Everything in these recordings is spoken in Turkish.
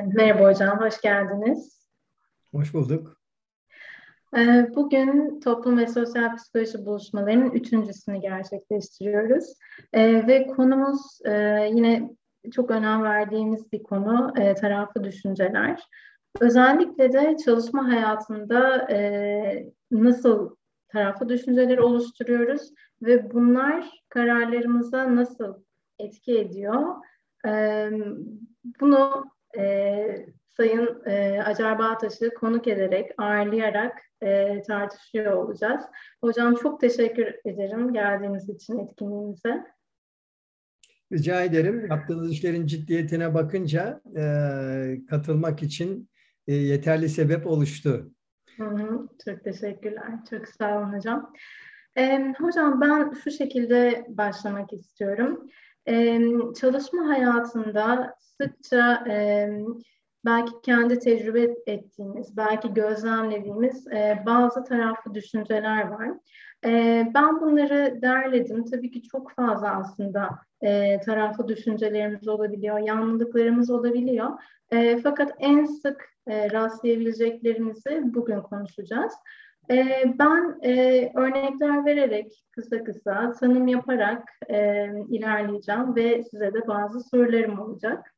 Merhaba hocam, hoş geldiniz. Hoş bulduk. Ee, bugün toplum ve sosyal psikoloji buluşmalarının üçüncüsünü gerçekleştiriyoruz. Ee, ve konumuz e, yine çok önem verdiğimiz bir konu, e, taraflı düşünceler. Özellikle de çalışma hayatında e, nasıl taraflı düşünceleri oluşturuyoruz ve bunlar kararlarımıza nasıl etki ediyor? Bunu e, Sayın e, Acar Bağtaş'ı konuk ederek, ağırlayarak e, tartışıyor olacağız. Hocam çok teşekkür ederim geldiğiniz için etkinliğimize. Rica ederim. Yaptığınız işlerin ciddiyetine bakınca e, katılmak için e, yeterli sebep oluştu. Hı hı, çok teşekkürler. Çok sağ olun hocam. E, hocam ben şu şekilde başlamak istiyorum. E, çalışma hayatında sıkça e, belki kendi tecrübe ettiğimiz, belki gözlemlediğimiz e, bazı taraflı düşünceler var. E, ben bunları derledim. Tabii ki çok fazla aslında e, taraflı düşüncelerimiz olabiliyor, yanlılıklarımız olabiliyor. E, fakat en sık e, rastlayabileceklerimizi bugün konuşacağız. E, ben e, örnekler vererek kısa kısa tanım yaparak e, ilerleyeceğim ve size de bazı sorularım olacak.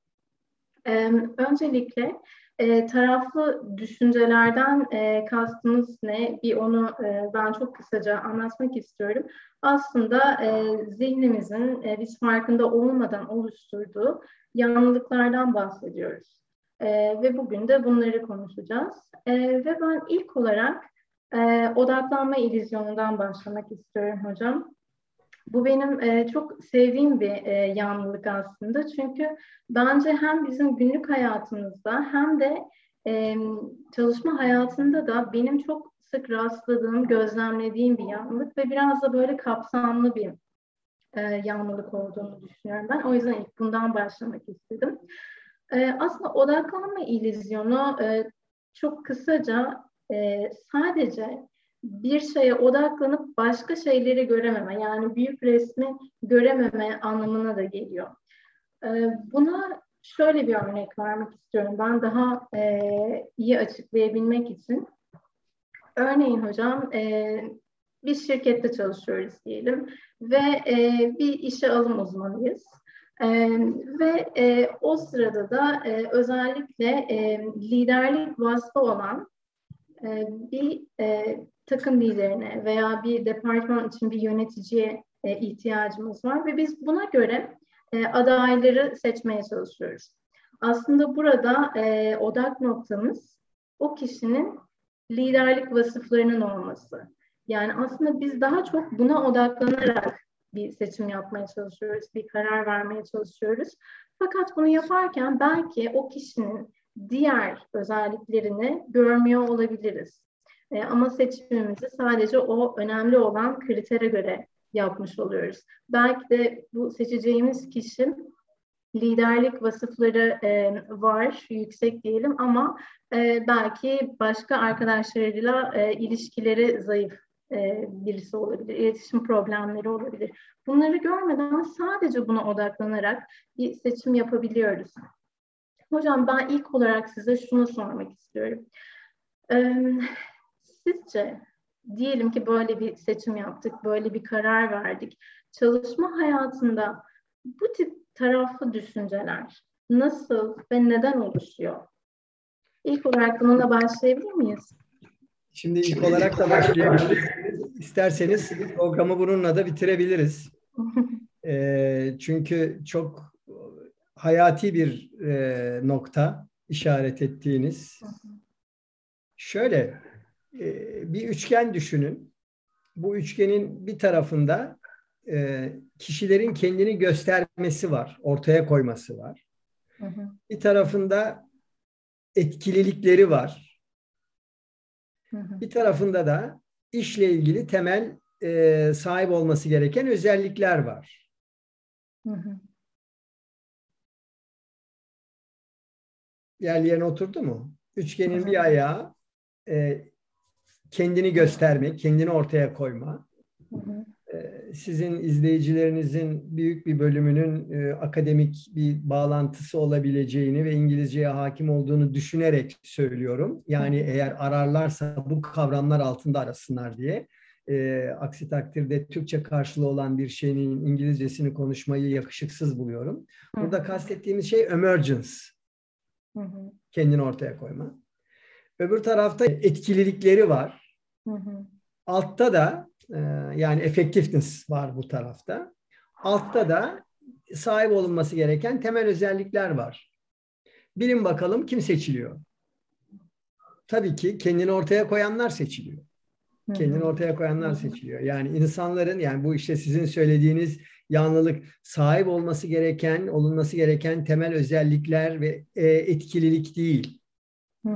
E, öncelikle e, taraflı düşüncelerden e, kastımız ne? Bir onu e, ben çok kısaca anlatmak istiyorum. Aslında e, zihnimizin e, biz farkında olmadan oluşturduğu yanlılıklardan bahsediyoruz. E, ve bugün de bunları konuşacağız. E, ve ben ilk olarak e, odaklanma illüzyonundan başlamak istiyorum hocam. Bu benim e, çok sevdiğim bir e, yanlılık aslında. Çünkü bence hem bizim günlük hayatımızda hem de e, çalışma hayatında da benim çok sık rastladığım, gözlemlediğim bir yanlılık ve biraz da böyle kapsamlı bir e, yanlılık olduğunu düşünüyorum ben. O yüzden ilk bundan başlamak istedim. E, aslında odaklanma illüzyonu e, çok kısaca e, sadece bir şeye odaklanıp başka şeyleri görememe yani büyük resmi görememe anlamına da geliyor. Ee, buna şöyle bir örnek vermek istiyorum ben daha e, iyi açıklayabilmek için. Örneğin hocam e, biz şirkette çalışıyoruz diyelim ve e, bir işe alım uzmanıyız. E, ve e, o sırada da e, özellikle e, liderlik vasfı olan e, bir e, takım liderine veya bir departman için bir yöneticiye e, ihtiyacımız var ve biz buna göre e, adayları seçmeye çalışıyoruz. Aslında burada e, odak noktamız o kişinin liderlik vasıflarının olması. Yani aslında biz daha çok buna odaklanarak bir seçim yapmaya çalışıyoruz, bir karar vermeye çalışıyoruz. Fakat bunu yaparken belki o kişinin diğer özelliklerini görmüyor olabiliriz. E, ama seçimimizi sadece o önemli olan kritere göre yapmış oluyoruz. Belki de bu seçeceğimiz kişi liderlik vasıfları e, var, yüksek diyelim ama e, belki başka arkadaşlarıyla e, ilişkileri zayıf e, birisi olabilir, iletişim problemleri olabilir. Bunları görmeden sadece buna odaklanarak bir seçim yapabiliyoruz. Hocam ben ilk olarak size şunu sormak istiyorum. Ee, sizce diyelim ki böyle bir seçim yaptık, böyle bir karar verdik. Çalışma hayatında bu tip taraflı düşünceler nasıl ve neden oluşuyor? İlk olarak bununla başlayabilir miyiz? Şimdi ilk olarak da başlayabiliriz. İsterseniz programı bununla da bitirebiliriz. e, çünkü çok hayati bir e, nokta işaret ettiğiniz. Şöyle e, bir üçgen düşünün. Bu üçgenin bir tarafında e, kişilerin kendini göstermesi var, ortaya koyması var. Hı hı. Bir tarafında etkililikleri var. Hı hı. Bir tarafında da işle ilgili temel e, sahip olması gereken özellikler var. Hı hı. Yerli yerine oturdu mu? Üçgenin bir ayağı e, kendini göstermek, kendini ortaya koyma. E, sizin izleyicilerinizin büyük bir bölümünün e, akademik bir bağlantısı olabileceğini ve İngilizceye hakim olduğunu düşünerek söylüyorum. Yani eğer ararlarsa bu kavramlar altında arasınlar diye. E, aksi takdirde Türkçe karşılığı olan bir şeyin İngilizcesini konuşmayı yakışıksız buluyorum. Burada kastettiğimiz şey emergence. Kendini ortaya koyma. Öbür tarafta etkililikleri var. Altta da e, yani effectiveness var bu tarafta. Altta da sahip olunması gereken temel özellikler var. Bilin bakalım kim seçiliyor? Tabii ki kendini ortaya koyanlar seçiliyor. Kendini ortaya koyanlar seçiliyor. Yani insanların yani bu işte sizin söylediğiniz yanlılık sahip olması gereken, olunması gereken temel özellikler ve e, etkililik değil.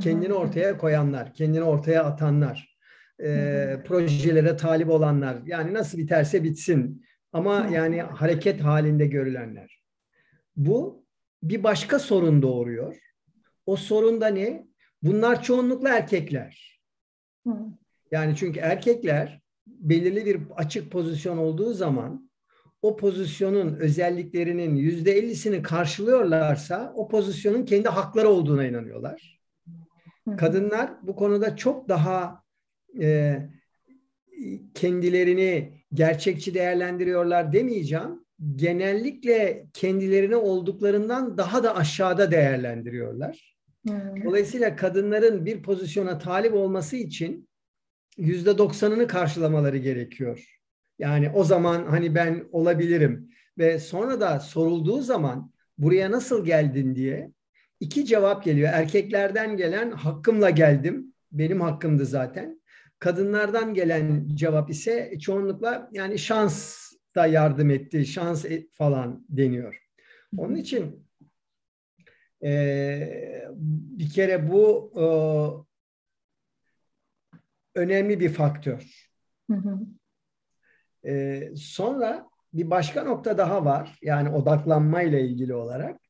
Kendini ortaya koyanlar, kendini ortaya atanlar, e, projelere talip olanlar. Yani nasıl biterse bitsin. Ama yani hareket halinde görülenler. Bu bir başka sorun doğuruyor. O sorun da ne? Bunlar çoğunlukla erkekler. Yani çünkü erkekler belirli bir açık pozisyon olduğu zaman o pozisyonun özelliklerinin yüzde ellisini karşılıyorlarsa o pozisyonun kendi hakları olduğuna inanıyorlar. Kadınlar bu konuda çok daha e, kendilerini gerçekçi değerlendiriyorlar demeyeceğim. Genellikle kendilerine olduklarından daha da aşağıda değerlendiriyorlar. Dolayısıyla kadınların bir pozisyona talip olması için yüzde doksanını karşılamaları gerekiyor. Yani o zaman hani ben olabilirim ve sonra da sorulduğu zaman buraya nasıl geldin diye iki cevap geliyor. Erkeklerden gelen hakkımla geldim. Benim hakkımdı zaten. Kadınlardan gelen cevap ise çoğunlukla yani şans da yardım etti, şans e, falan deniyor. Onun için e, bir kere bu e, önemli bir faktör. Hı hı. E, sonra bir başka nokta daha var. Yani odaklanma ile ilgili olarak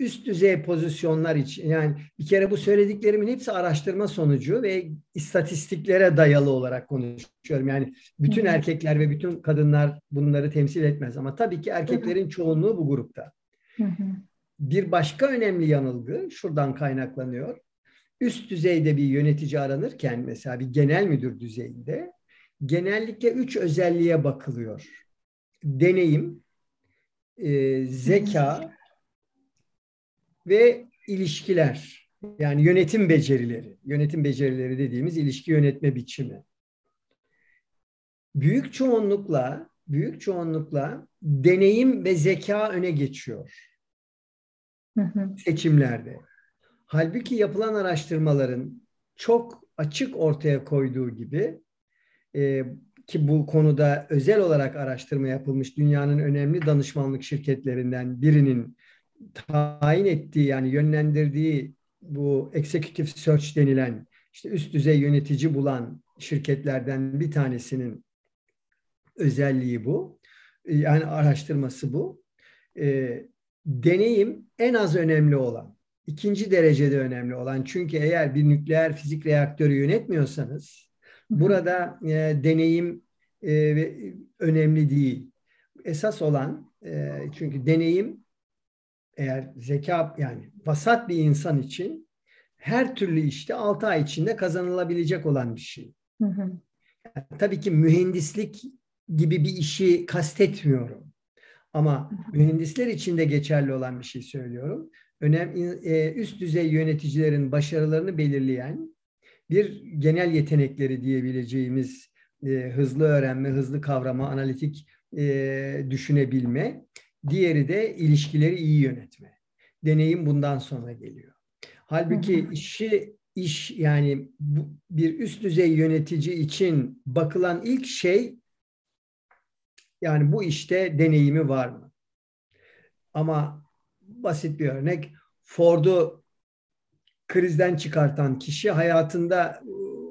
üst düzey pozisyonlar için yani bir kere bu söylediklerimin hepsi araştırma sonucu ve istatistiklere dayalı olarak konuşuyorum. Yani bütün erkekler ve bütün kadınlar bunları temsil etmez ama tabii ki erkeklerin çoğunluğu bu grupta. Bir başka önemli yanılgı şuradan kaynaklanıyor. Üst düzeyde bir yönetici aranırken mesela bir genel müdür düzeyinde genellikle üç özelliğe bakılıyor. Deneyim, e, zeka ve ilişkiler. Yani yönetim becerileri. Yönetim becerileri dediğimiz ilişki yönetme biçimi. Büyük çoğunlukla büyük çoğunlukla deneyim ve zeka öne geçiyor. Seçimlerde. Halbuki yapılan araştırmaların çok açık ortaya koyduğu gibi e, ki bu konuda özel olarak araştırma yapılmış dünyanın önemli danışmanlık şirketlerinden birinin tayin ettiği yani yönlendirdiği bu executive search denilen işte üst düzey yönetici bulan şirketlerden bir tanesinin özelliği bu. Yani araştırması bu. E, deneyim en az önemli olan, ikinci derecede önemli olan. Çünkü eğer bir nükleer fizik reaktörü yönetmiyorsanız burada e, deneyim e, önemli değil. Esas olan e, çünkü deneyim eğer zeka yani vasat bir insan için her türlü işte 6 ay içinde kazanılabilecek olan bir şey. Hı hı. Yani, tabii ki mühendislik gibi bir işi kastetmiyorum. Ama mühendisler için de geçerli olan bir şey söylüyorum. Önem, e, üst düzey yöneticilerin başarılarını belirleyen bir genel yetenekleri diyebileceğimiz e, hızlı öğrenme, hızlı kavrama, analitik e, düşünebilme Diğeri de ilişkileri iyi yönetme. Deneyim bundan sonra geliyor. Halbuki işi iş yani bu, bir üst düzey yönetici için bakılan ilk şey yani bu işte deneyimi var mı? Ama basit bir örnek Ford'u krizden çıkartan kişi hayatında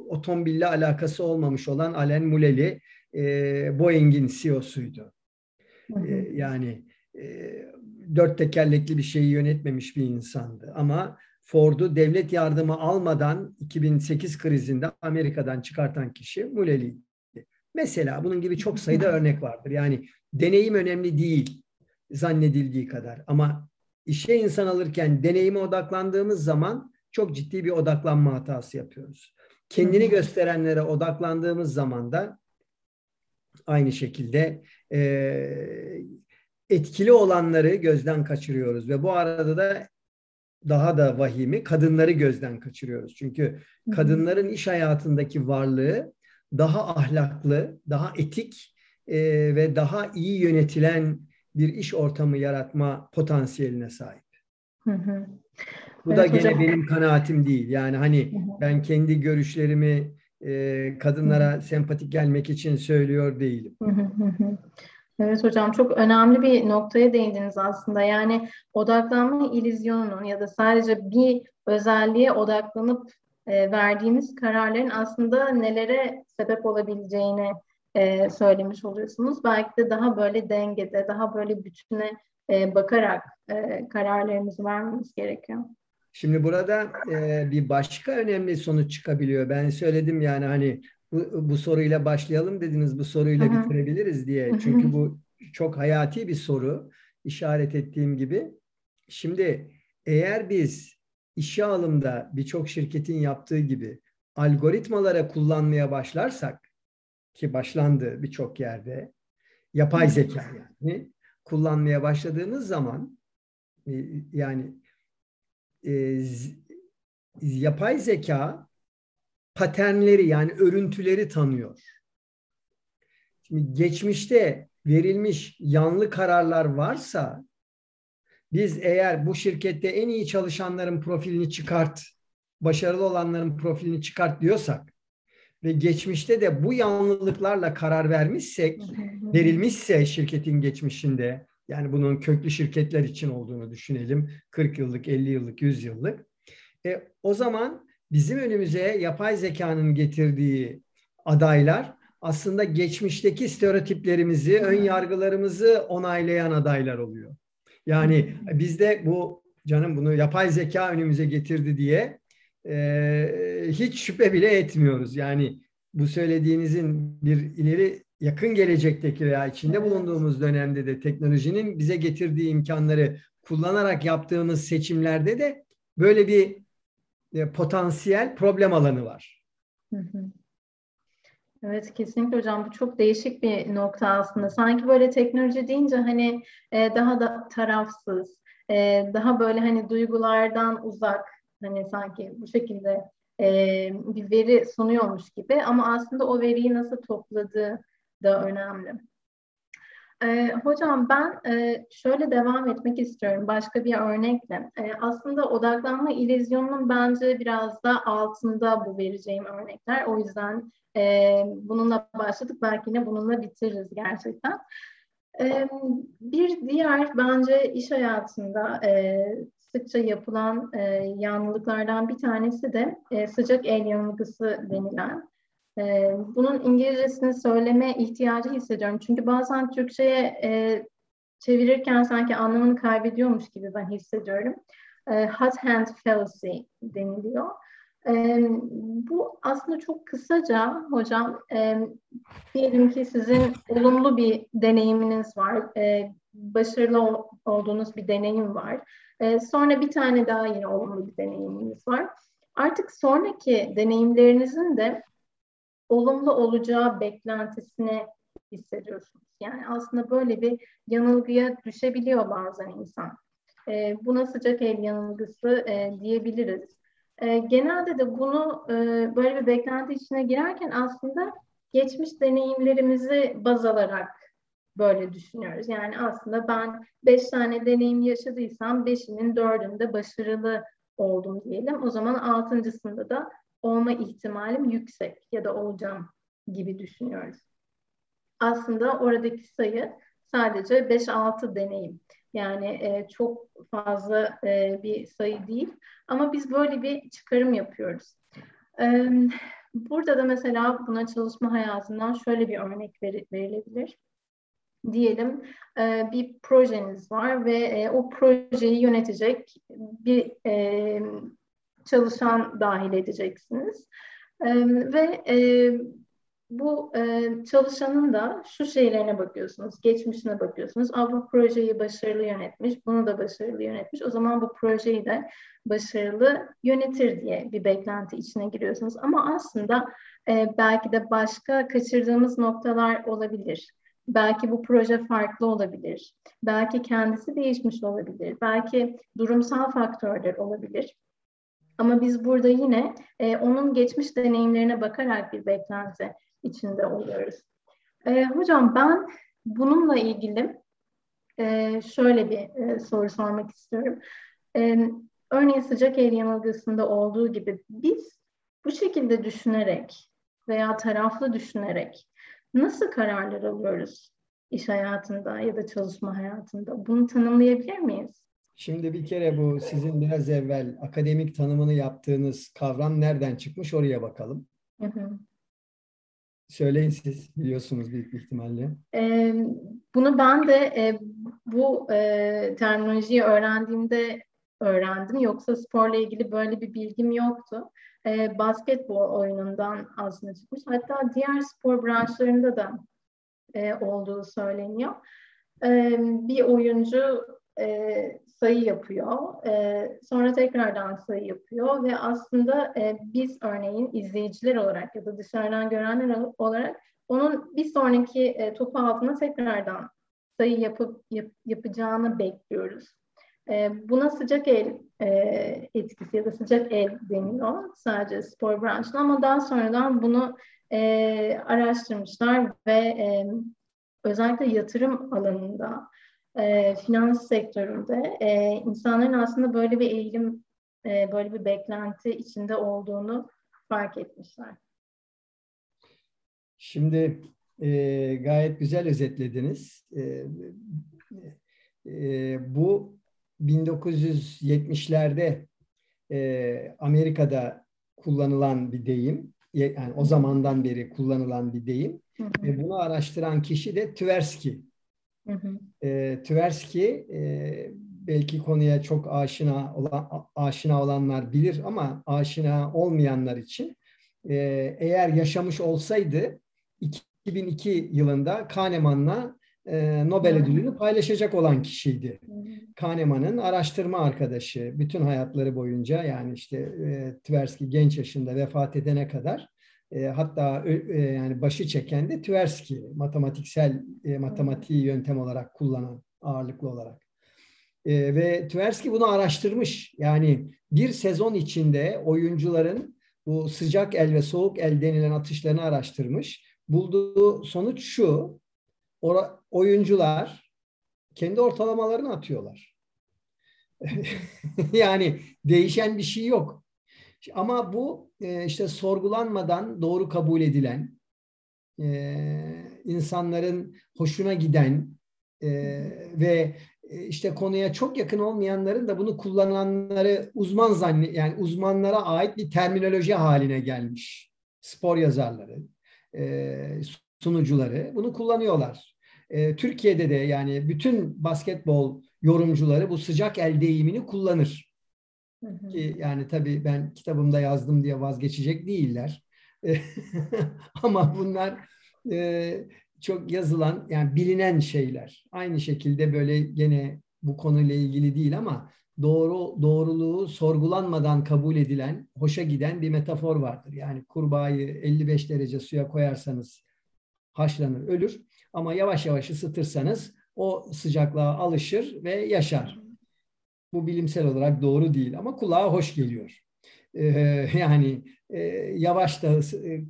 otomobille alakası olmamış olan Alain Muleli e, Boeing'in CEO'suydu. E, yani e, dört tekerlekli bir şeyi yönetmemiş bir insandı. Ama Ford'u devlet yardımı almadan 2008 krizinde Amerika'dan çıkartan kişi Muleli'ydi. Mesela bunun gibi çok sayıda örnek vardır. Yani deneyim önemli değil zannedildiği kadar. Ama işe insan alırken deneyime odaklandığımız zaman çok ciddi bir odaklanma hatası yapıyoruz. Kendini gösterenlere odaklandığımız zaman da aynı şekilde e, etkili olanları gözden kaçırıyoruz ve bu arada da daha da vahimi kadınları gözden kaçırıyoruz. Çünkü kadınların iş hayatındaki varlığı daha ahlaklı, daha etik e, ve daha iyi yönetilen bir iş ortamı yaratma potansiyeline sahip. Hı hı. Bu evet, da gene hocam. benim kanaatim değil. Yani hani hı hı. ben kendi görüşlerimi e, kadınlara hı hı. sempatik gelmek için söylüyor değilim. Hı hı Evet hocam çok önemli bir noktaya değindiniz aslında. Yani odaklanma ilizyonunun ya da sadece bir özelliğe odaklanıp e, verdiğimiz kararların aslında nelere sebep olabileceğini e, söylemiş oluyorsunuz. Belki de daha böyle dengede, daha böyle bütüne e, bakarak e, kararlarımızı vermemiz gerekiyor. Şimdi burada e, bir başka önemli sonuç çıkabiliyor. Ben söyledim yani hani bu, bu soruyla başlayalım dediniz, bu soruyla Hı-hı. bitirebiliriz diye. Çünkü bu çok hayati bir soru işaret ettiğim gibi. Şimdi eğer biz işe alımda birçok şirketin yaptığı gibi algoritmalara kullanmaya başlarsak ki başlandı birçok yerde yapay zeka yani kullanmaya başladığımız zaman e, yani e, yapay zeka paternleri yani örüntüleri tanıyor. Şimdi geçmişte verilmiş yanlı kararlar varsa biz eğer bu şirkette en iyi çalışanların profilini çıkart, başarılı olanların profilini çıkart diyorsak ve geçmişte de bu yanlılıklarla karar vermişsek, verilmişse şirketin geçmişinde, yani bunun köklü şirketler için olduğunu düşünelim, 40 yıllık, 50 yıllık, 100 yıllık. E, o zaman bizim önümüze yapay zekanın getirdiği adaylar aslında geçmişteki stereotiplerimizi, ön yargılarımızı onaylayan adaylar oluyor. Yani bizde bu canım bunu yapay zeka önümüze getirdi diye e, hiç şüphe bile etmiyoruz. Yani bu söylediğinizin bir ileri yakın gelecekteki veya içinde bulunduğumuz dönemde de teknolojinin bize getirdiği imkanları kullanarak yaptığımız seçimlerde de böyle bir e, potansiyel problem alanı var. Evet kesinlikle hocam bu çok değişik bir nokta aslında. Sanki böyle teknoloji deyince hani e, daha da tarafsız, e, daha böyle hani duygulardan uzak hani sanki bu şekilde e, bir veri sunuyormuş gibi ama aslında o veriyi nasıl topladığı da önemli. E, hocam ben e, şöyle devam etmek istiyorum başka bir örnekle. E, aslında odaklanma ilizyonunun bence biraz da altında bu vereceğim örnekler. O yüzden e, bununla başladık belki yine bununla bitiririz gerçekten. E, bir diğer bence iş hayatında e, sıkça yapılan e, yanlılıklardan bir tanesi de e, sıcak el yanılgısı denilen. E, bunun İngilizcesini söyleme ihtiyacı hissediyorum. Çünkü bazen Türkçe'ye e, çevirirken sanki anlamını kaybediyormuş gibi ben hissediyorum. E, hot hand fallacy deniliyor. E, bu aslında çok kısaca hocam e, diyelim ki sizin olumlu bir deneyiminiz var. E, başarılı olduğunuz bir deneyim var. E, sonra bir tane daha yine olumlu bir deneyiminiz var. Artık sonraki deneyimlerinizin de olumlu olacağı beklentisini hissediyorsunuz. Yani aslında böyle bir yanılgıya düşebiliyor bazen insan. E, buna sıcak el yanılgısı e, diyebiliriz. E, genelde de bunu e, böyle bir beklenti içine girerken aslında geçmiş deneyimlerimizi baz alarak böyle düşünüyoruz. Yani aslında ben beş tane deneyim yaşadıysam beşinin dördünde başarılı oldum diyelim. O zaman altıncısında da olma ihtimalim yüksek ya da olacağım gibi düşünüyoruz. Aslında oradaki sayı sadece 5-6 deneyim. Yani e, çok fazla e, bir sayı değil. Ama biz böyle bir çıkarım yapıyoruz. E, burada da mesela buna çalışma hayatından şöyle bir örnek ver, verilebilir. Diyelim e, bir projeniz var ve e, o projeyi yönetecek bir e, çalışan dahil edeceksiniz. E, ve e, bu e, çalışanın da şu şeylerine bakıyorsunuz, geçmişine bakıyorsunuz. Aa, bu projeyi başarılı yönetmiş, bunu da başarılı yönetmiş. O zaman bu projeyi de başarılı yönetir diye bir beklenti içine giriyorsunuz. Ama aslında e, belki de başka kaçırdığımız noktalar olabilir. Belki bu proje farklı olabilir. Belki kendisi değişmiş olabilir. Belki durumsal faktörler olabilir. Ama biz burada yine e, onun geçmiş deneyimlerine bakarak bir beklenti içinde oluyoruz. E, hocam ben bununla ilgili e, şöyle bir e, soru sormak istiyorum. E, örneğin sıcak el yanılgısında olduğu gibi biz bu şekilde düşünerek veya taraflı düşünerek nasıl kararlar alıyoruz iş hayatında ya da çalışma hayatında? Bunu tanımlayabilir miyiz? Şimdi bir kere bu sizin biraz evvel akademik tanımını yaptığınız kavram nereden çıkmış oraya bakalım. Hı hı. Söyleyin siz biliyorsunuz büyük ihtimalle. Ee, bunu ben de e, bu e, terminolojiyi öğrendiğimde öğrendim. Yoksa sporla ilgili böyle bir bilgim yoktu. E, basketbol oyunundan aslında çıkmış. Hatta diğer spor branşlarında da e, olduğu söyleniyor. E, bir oyuncu e, sayı yapıyor. E, sonra tekrardan sayı yapıyor ve aslında e, biz örneğin izleyiciler olarak ya da dışarıdan görenler olarak onun bir sonraki e, topu altına tekrardan sayı yapıp yap, yapacağını bekliyoruz. E, buna sıcak el e, etkisi ya da sıcak el deniyor sadece spor branşında ama daha sonradan bunu e, araştırmışlar ve e, özellikle yatırım alanında e, finans sektöründe e, insanların aslında böyle bir eğilim, e, böyle bir beklenti içinde olduğunu fark etmişler. Şimdi e, gayet güzel özetlediniz. E, e, bu 1970'lerde e, Amerika'da kullanılan bir deyim. Yani o zamandan beri kullanılan bir deyim. Hı hı. Ve bunu araştıran kişi de Tversky. Hı hı. E, Tversky e, belki konuya çok aşina olan aşina olanlar bilir ama aşina olmayanlar için e, eğer yaşamış olsaydı 2002 yılında Kahneman'la e, Nobel ödülünü paylaşacak olan kişiydi. Kahneman'ın araştırma arkadaşı bütün hayatları boyunca yani işte e, Tversky genç yaşında vefat edene kadar e, hatta e, yani başı çeken de Tversky matematiksel e, matematiği yöntem olarak kullanan ağırlıklı olarak. E, ve Tversky bunu araştırmış. Yani bir sezon içinde oyuncuların bu sıcak el ve soğuk el denilen atışlarını araştırmış. Bulduğu sonuç şu. oyuncular kendi ortalamalarını atıyorlar. yani değişen bir şey yok. Ama bu e, işte sorgulanmadan doğru kabul edilen, e, insanların hoşuna giden e, ve işte konuya çok yakın olmayanların da bunu kullananları uzman zanni yani uzmanlara ait bir terminoloji haline gelmiş. Spor yazarları, sunucuları bunu kullanıyorlar. Türkiye'de de yani bütün basketbol yorumcuları bu sıcak el deyimini kullanır. Ki yani tabii ben kitabımda yazdım diye vazgeçecek değiller. Ama bunlar e, çok yazılan yani bilinen şeyler. Aynı şekilde böyle gene bu konuyla ilgili değil ama doğru doğruluğu sorgulanmadan kabul edilen, hoşa giden bir metafor vardır. Yani kurbağayı 55 derece suya koyarsanız haşlanır, ölür. Ama yavaş yavaş ısıtırsanız o sıcaklığa alışır ve yaşar. Bu bilimsel olarak doğru değil ama kulağa hoş geliyor. Ee, yani e, yavaş da e,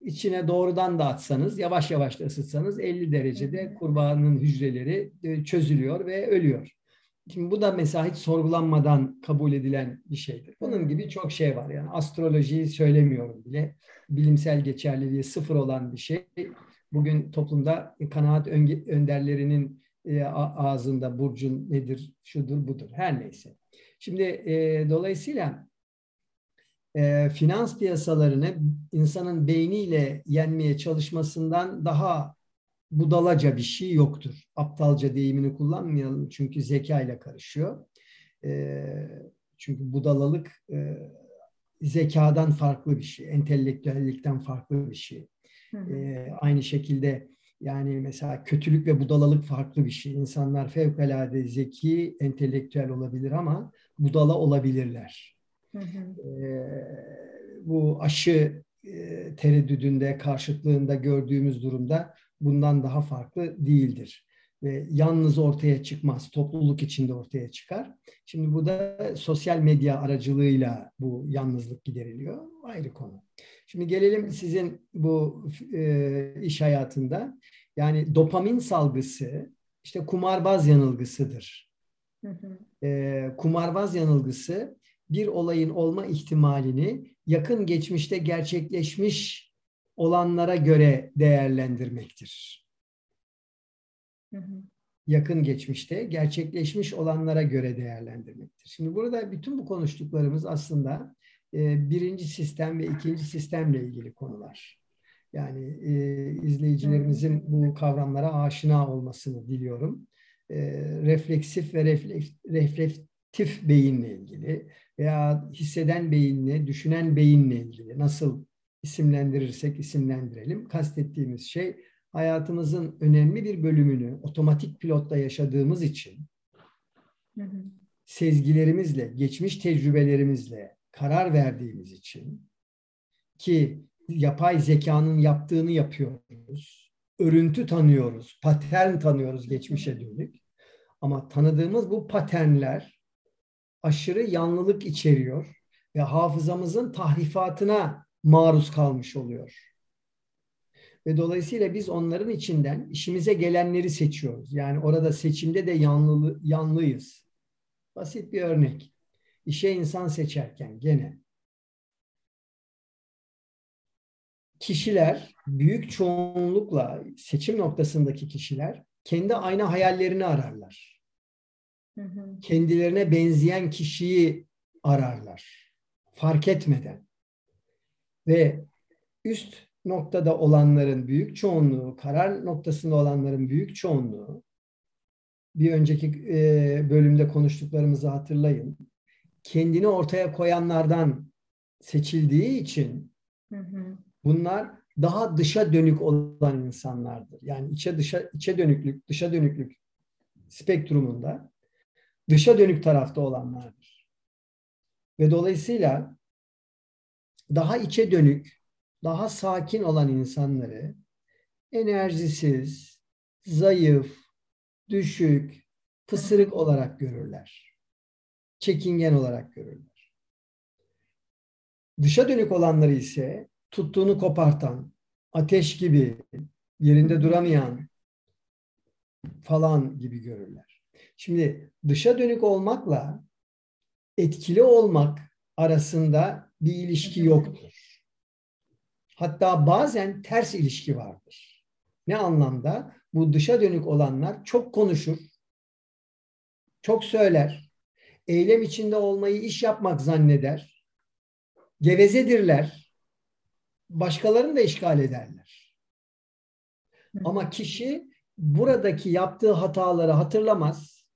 içine doğrudan da atsanız, yavaş yavaş da ısıtsanız 50 derecede kurbağanın hücreleri e, çözülüyor ve ölüyor. Şimdi bu da mesela hiç sorgulanmadan kabul edilen bir şeydir. Bunun gibi çok şey var. Yani astrolojiyi söylemiyorum bile. Bilimsel geçerliliği sıfır olan bir şey. Bugün toplumda kanaat önderlerinin e, ağzında burcun nedir, şudur budur her neyse. Şimdi e, dolayısıyla e, finans piyasalarını insanın beyniyle yenmeye çalışmasından daha budalaca bir şey yoktur. Aptalca deyimini kullanmayalım çünkü zeka ile karışıyor. E, çünkü budalalık e, zekadan farklı bir şey, entelektüellikten farklı bir şey. E, aynı şekilde yani mesela kötülük ve budalalık farklı bir şey. İnsanlar fevkalade zeki, entelektüel olabilir ama budala olabilirler. Hı hı. E, bu aşı e, tereddüdünde, karşıtlığında gördüğümüz durumda bundan daha farklı değildir. Ve yalnız ortaya çıkmaz, topluluk içinde ortaya çıkar. Şimdi bu da sosyal medya aracılığıyla bu yalnızlık gideriliyor. Ayrı konu. Şimdi gelelim sizin bu e, iş hayatında. Yani dopamin salgısı işte kumarbaz yanılgısıdır. Hı hı. E, kumarbaz yanılgısı bir olayın olma ihtimalini yakın geçmişte gerçekleşmiş olanlara göre değerlendirmektir. Hı hı. Yakın geçmişte gerçekleşmiş olanlara göre değerlendirmektir. Şimdi burada bütün bu konuştuklarımız aslında e, birinci sistem ve ikinci sistemle ilgili konular. Yani e, izleyicilerimizin bu kavramlara aşina olmasını diliyorum. E, refleksif ve refleks, reflektif beyinle ilgili veya hisseden beyinle, düşünen beyinle ilgili nasıl isimlendirirsek isimlendirelim. Kastettiğimiz şey hayatımızın önemli bir bölümünü otomatik pilotla yaşadığımız için hı hı. sezgilerimizle, geçmiş tecrübelerimizle karar verdiğimiz için ki yapay zekanın yaptığını yapıyoruz. Örüntü tanıyoruz, patern tanıyoruz geçmişe dönük. Ama tanıdığımız bu paternler aşırı yanlılık içeriyor ve hafızamızın tahrifatına maruz kalmış oluyor. Ve dolayısıyla biz onların içinden işimize gelenleri seçiyoruz. Yani orada seçimde de yanlı, yanlıyız. Basit bir örnek. İşe insan seçerken gene kişiler büyük çoğunlukla seçim noktasındaki kişiler kendi aynı hayallerini ararlar. Hı hı. Kendilerine benzeyen kişiyi ararlar. Fark etmeden. Ve üst noktada olanların büyük çoğunluğu, karar noktasında olanların büyük çoğunluğu bir önceki e, bölümde konuştuklarımızı hatırlayın. Kendini ortaya koyanlardan seçildiği için hı hı. bunlar daha dışa dönük olan insanlardır. Yani içe dışa içe dönüklük, dışa dönüklük spektrumunda dışa dönük tarafta olanlardır. Ve dolayısıyla daha içe dönük, daha sakin olan insanları enerjisiz, zayıf, düşük, pısırık olarak görürler. Çekingen olarak görürler. Dışa dönük olanları ise tuttuğunu kopartan, ateş gibi, yerinde duramayan falan gibi görürler. Şimdi dışa dönük olmakla etkili olmak arasında bir ilişki yoktur. Hatta bazen ters ilişki vardır. Ne anlamda? Bu dışa dönük olanlar çok konuşur, çok söyler, eylem içinde olmayı iş yapmak zanneder, gevezedirler, başkalarını da işgal ederler. Ama kişi buradaki yaptığı hataları hatırlamaz,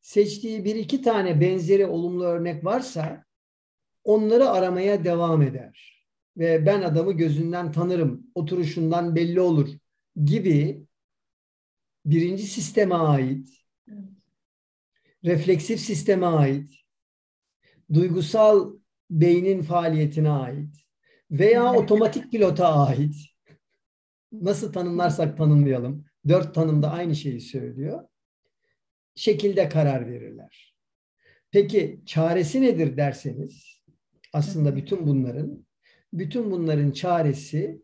seçtiği bir iki tane benzeri olumlu örnek varsa onları aramaya devam eder ve ben adamı gözünden tanırım, oturuşundan belli olur gibi birinci sisteme ait, refleksif sisteme ait, duygusal beynin faaliyetine ait veya otomatik pilota ait. Nasıl tanımlarsak tanımlayalım. Dört tanımda aynı şeyi söylüyor. Şekilde karar verirler. Peki çaresi nedir derseniz aslında bütün bunların bütün bunların çaresi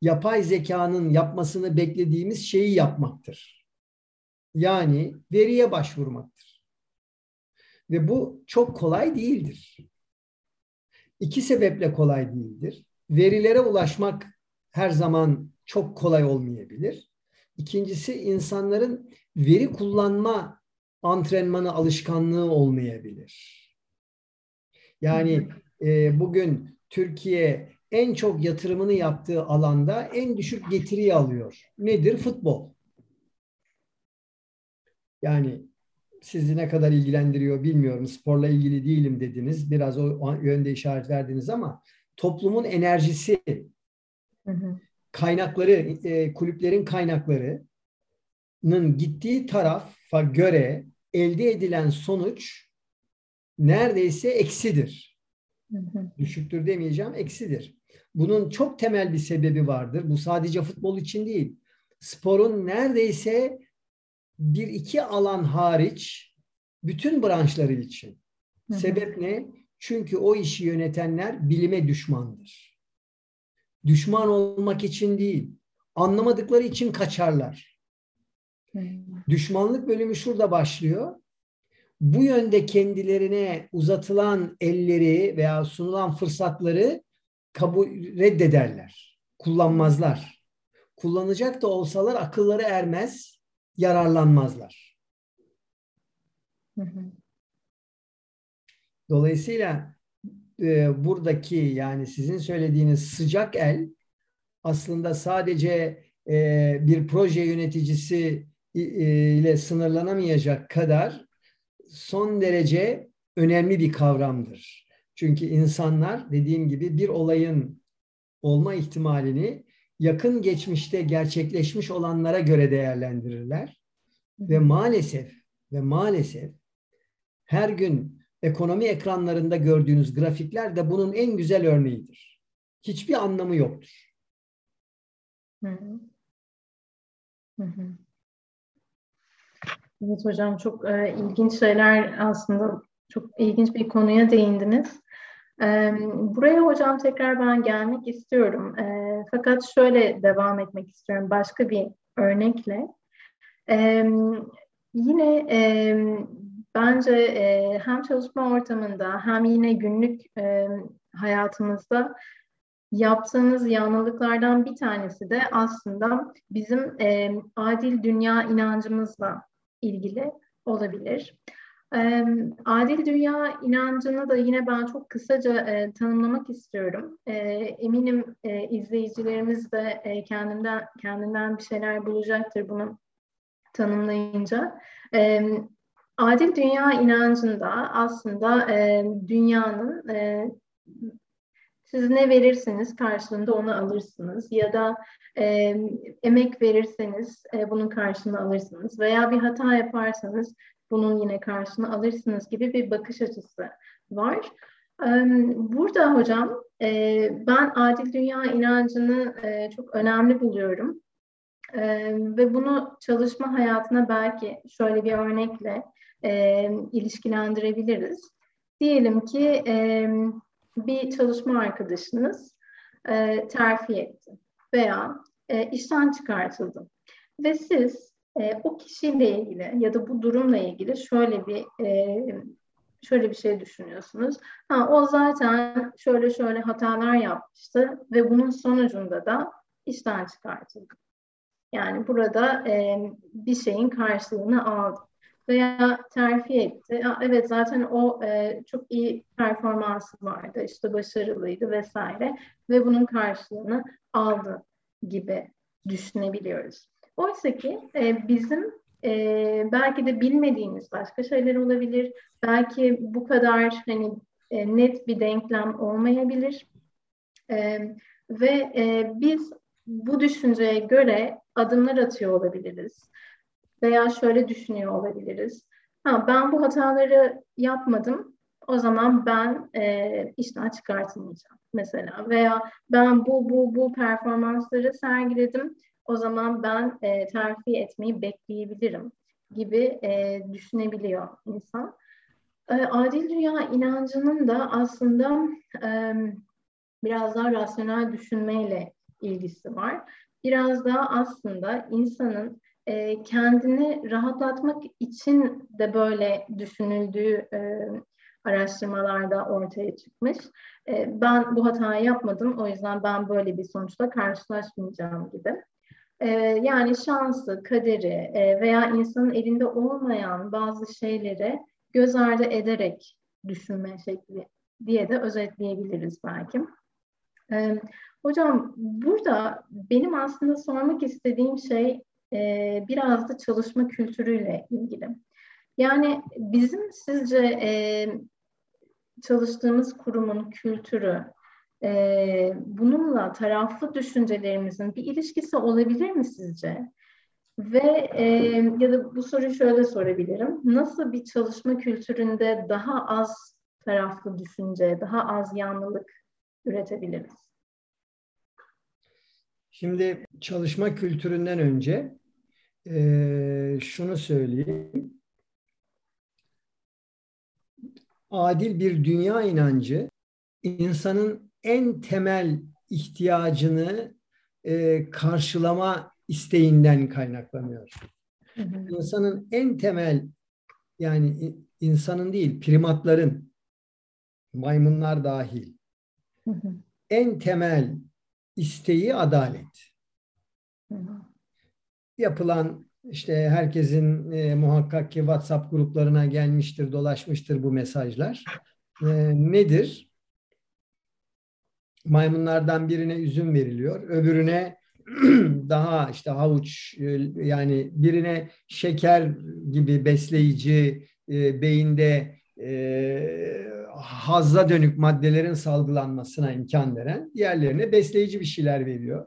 yapay zekanın yapmasını beklediğimiz şeyi yapmaktır. Yani veriye başvurmaktır. Ve bu çok kolay değildir. İki sebeple kolay değildir. Verilere ulaşmak her zaman çok kolay olmayabilir. İkincisi insanların veri kullanma antrenmanı alışkanlığı olmayabilir. Yani e, bugün Türkiye en çok yatırımını yaptığı alanda en düşük getiriyi alıyor. Nedir? Futbol. Yani sizi ne kadar ilgilendiriyor bilmiyorum. Sporla ilgili değilim dediniz. Biraz o yönde işaret verdiniz ama toplumun enerjisi Hı hı. Kaynakları, e, kulüplerin kaynaklarının gittiği tarafa göre elde edilen sonuç neredeyse eksidir. Düşüktür demeyeceğim, eksidir. Bunun çok temel bir sebebi vardır. Bu sadece futbol için değil. Sporun neredeyse bir iki alan hariç bütün branşları için. Sebep ne? Çünkü o işi yönetenler bilime düşmandır. Düşman olmak için değil, anlamadıkları için kaçarlar. Düşmanlık bölümü şurada başlıyor. Bu yönde kendilerine uzatılan elleri veya sunulan fırsatları kabul reddederler. Kullanmazlar. Kullanacak da olsalar akılları ermez, yararlanmazlar. Dolayısıyla e, buradaki yani sizin söylediğiniz sıcak el aslında sadece e, bir proje yöneticisi ile sınırlanamayacak kadar son derece önemli bir kavramdır. Çünkü insanlar dediğim gibi bir olayın olma ihtimalini yakın geçmişte gerçekleşmiş olanlara göre değerlendirirler. Ve maalesef ve maalesef her gün ekonomi ekranlarında gördüğünüz grafikler de bunun en güzel örneğidir. Hiçbir anlamı yoktur. Hı hı. Hı hı. Evet hocam çok e, ilginç şeyler aslında çok ilginç bir konuya değindiniz. Buraya hocam tekrar ben gelmek istiyorum. Fakat şöyle devam etmek istiyorum başka bir örnekle. Yine bence hem çalışma ortamında hem yine günlük hayatımızda yaptığımız yanlılıklardan bir tanesi de aslında bizim adil dünya inancımızla ilgili olabilir. Adil dünya inancını da yine ben çok kısaca e, tanımlamak istiyorum. E, eminim e, izleyicilerimiz de e, kendinden kendinden bir şeyler bulacaktır bunu tanımlayınca. E, adil dünya inancında aslında e, dünyanın e, siz ne verirseniz karşılığında onu alırsınız ya da e, emek verirseniz e, bunun karşılığını alırsınız veya bir hata yaparsanız bunun yine karşını alırsınız gibi bir bakış açısı var. Burada hocam ben adil dünya inancını çok önemli buluyorum. Ve bunu çalışma hayatına belki şöyle bir örnekle ilişkilendirebiliriz. Diyelim ki bir çalışma arkadaşınız terfi etti veya işten çıkartıldı. Ve siz e, o kişiyle ilgili ya da bu durumla ilgili şöyle bir e, şöyle bir şey düşünüyorsunuz. Ha, o zaten şöyle şöyle hatalar yapmıştı ve bunun sonucunda da işten çıkartıldı. Yani burada e, bir şeyin karşılığını aldı veya terfi etti. Evet zaten o e, çok iyi performansı vardı, işte başarılıydı vesaire ve bunun karşılığını aldı gibi düşünebiliyoruz. Oysa ki e, bizim e, belki de bilmediğimiz başka şeyler olabilir. Belki bu kadar hani e, net bir denklem olmayabilir. E, ve e, biz bu düşünceye göre adımlar atıyor olabiliriz. Veya şöyle düşünüyor olabiliriz. Ha, ben bu hataları yapmadım. O zaman ben e, işten çıkartılmayacağım mesela. Veya ben bu bu bu performansları sergiledim o zaman ben e, terfi etmeyi bekleyebilirim gibi e, düşünebiliyor insan. E, adil dünya inancının da aslında e, biraz daha rasyonel düşünmeyle ilgisi var. Biraz daha aslında insanın e, kendini rahatlatmak için de böyle düşünüldüğü e, araştırmalarda ortaya çıkmış. E, ben bu hatayı yapmadım, o yüzden ben böyle bir sonuçla karşılaşmayacağım gibi. Ee, yani şansı, kaderi e, veya insanın elinde olmayan bazı şeyleri göz ardı ederek düşünme şekli diye de özetleyebiliriz belki. Ee, hocam burada benim aslında sormak istediğim şey e, biraz da çalışma kültürüyle ilgili. Yani bizim sizce e, çalıştığımız kurumun kültürü e, bununla taraflı düşüncelerimizin bir ilişkisi olabilir mi sizce? Ve e, ya da bu soruyu şöyle sorabilirim. Nasıl bir çalışma kültüründe daha az taraflı düşünce, daha az yanlılık üretebiliriz? Şimdi çalışma kültüründen önce e, şunu söyleyeyim. Adil bir dünya inancı insanın en temel ihtiyacını e, karşılama isteğinden kaynaklanıyor. Hı hı. İnsanın en temel yani insanın değil primatların maymunlar dahil hı en temel isteği adalet. Hı hı. Yapılan işte herkesin e, muhakkak ki WhatsApp gruplarına gelmiştir, dolaşmıştır bu mesajlar. E, nedir? Maymunlardan birine üzüm veriliyor, öbürüne daha işte havuç e, yani birine şeker gibi besleyici e, beyinde e, hazza dönük maddelerin salgılanmasına imkan veren diğerlerine besleyici bir şeyler veriyor.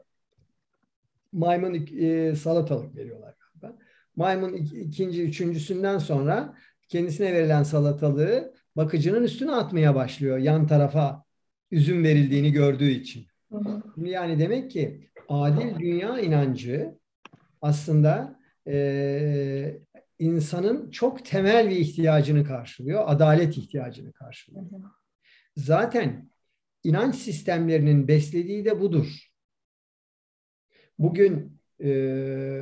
Maymun e, salatalık veriyorlar galiba. Maymun ikinci, üçüncüsünden sonra kendisine verilen salatalığı bakıcının üstüne atmaya başlıyor yan tarafa üzüm verildiğini gördüğü için. Yani demek ki adil dünya inancı aslında e, insanın çok temel bir ihtiyacını karşılıyor. Adalet ihtiyacını karşılıyor. Zaten inanç sistemlerinin beslediği de budur. Bugün e,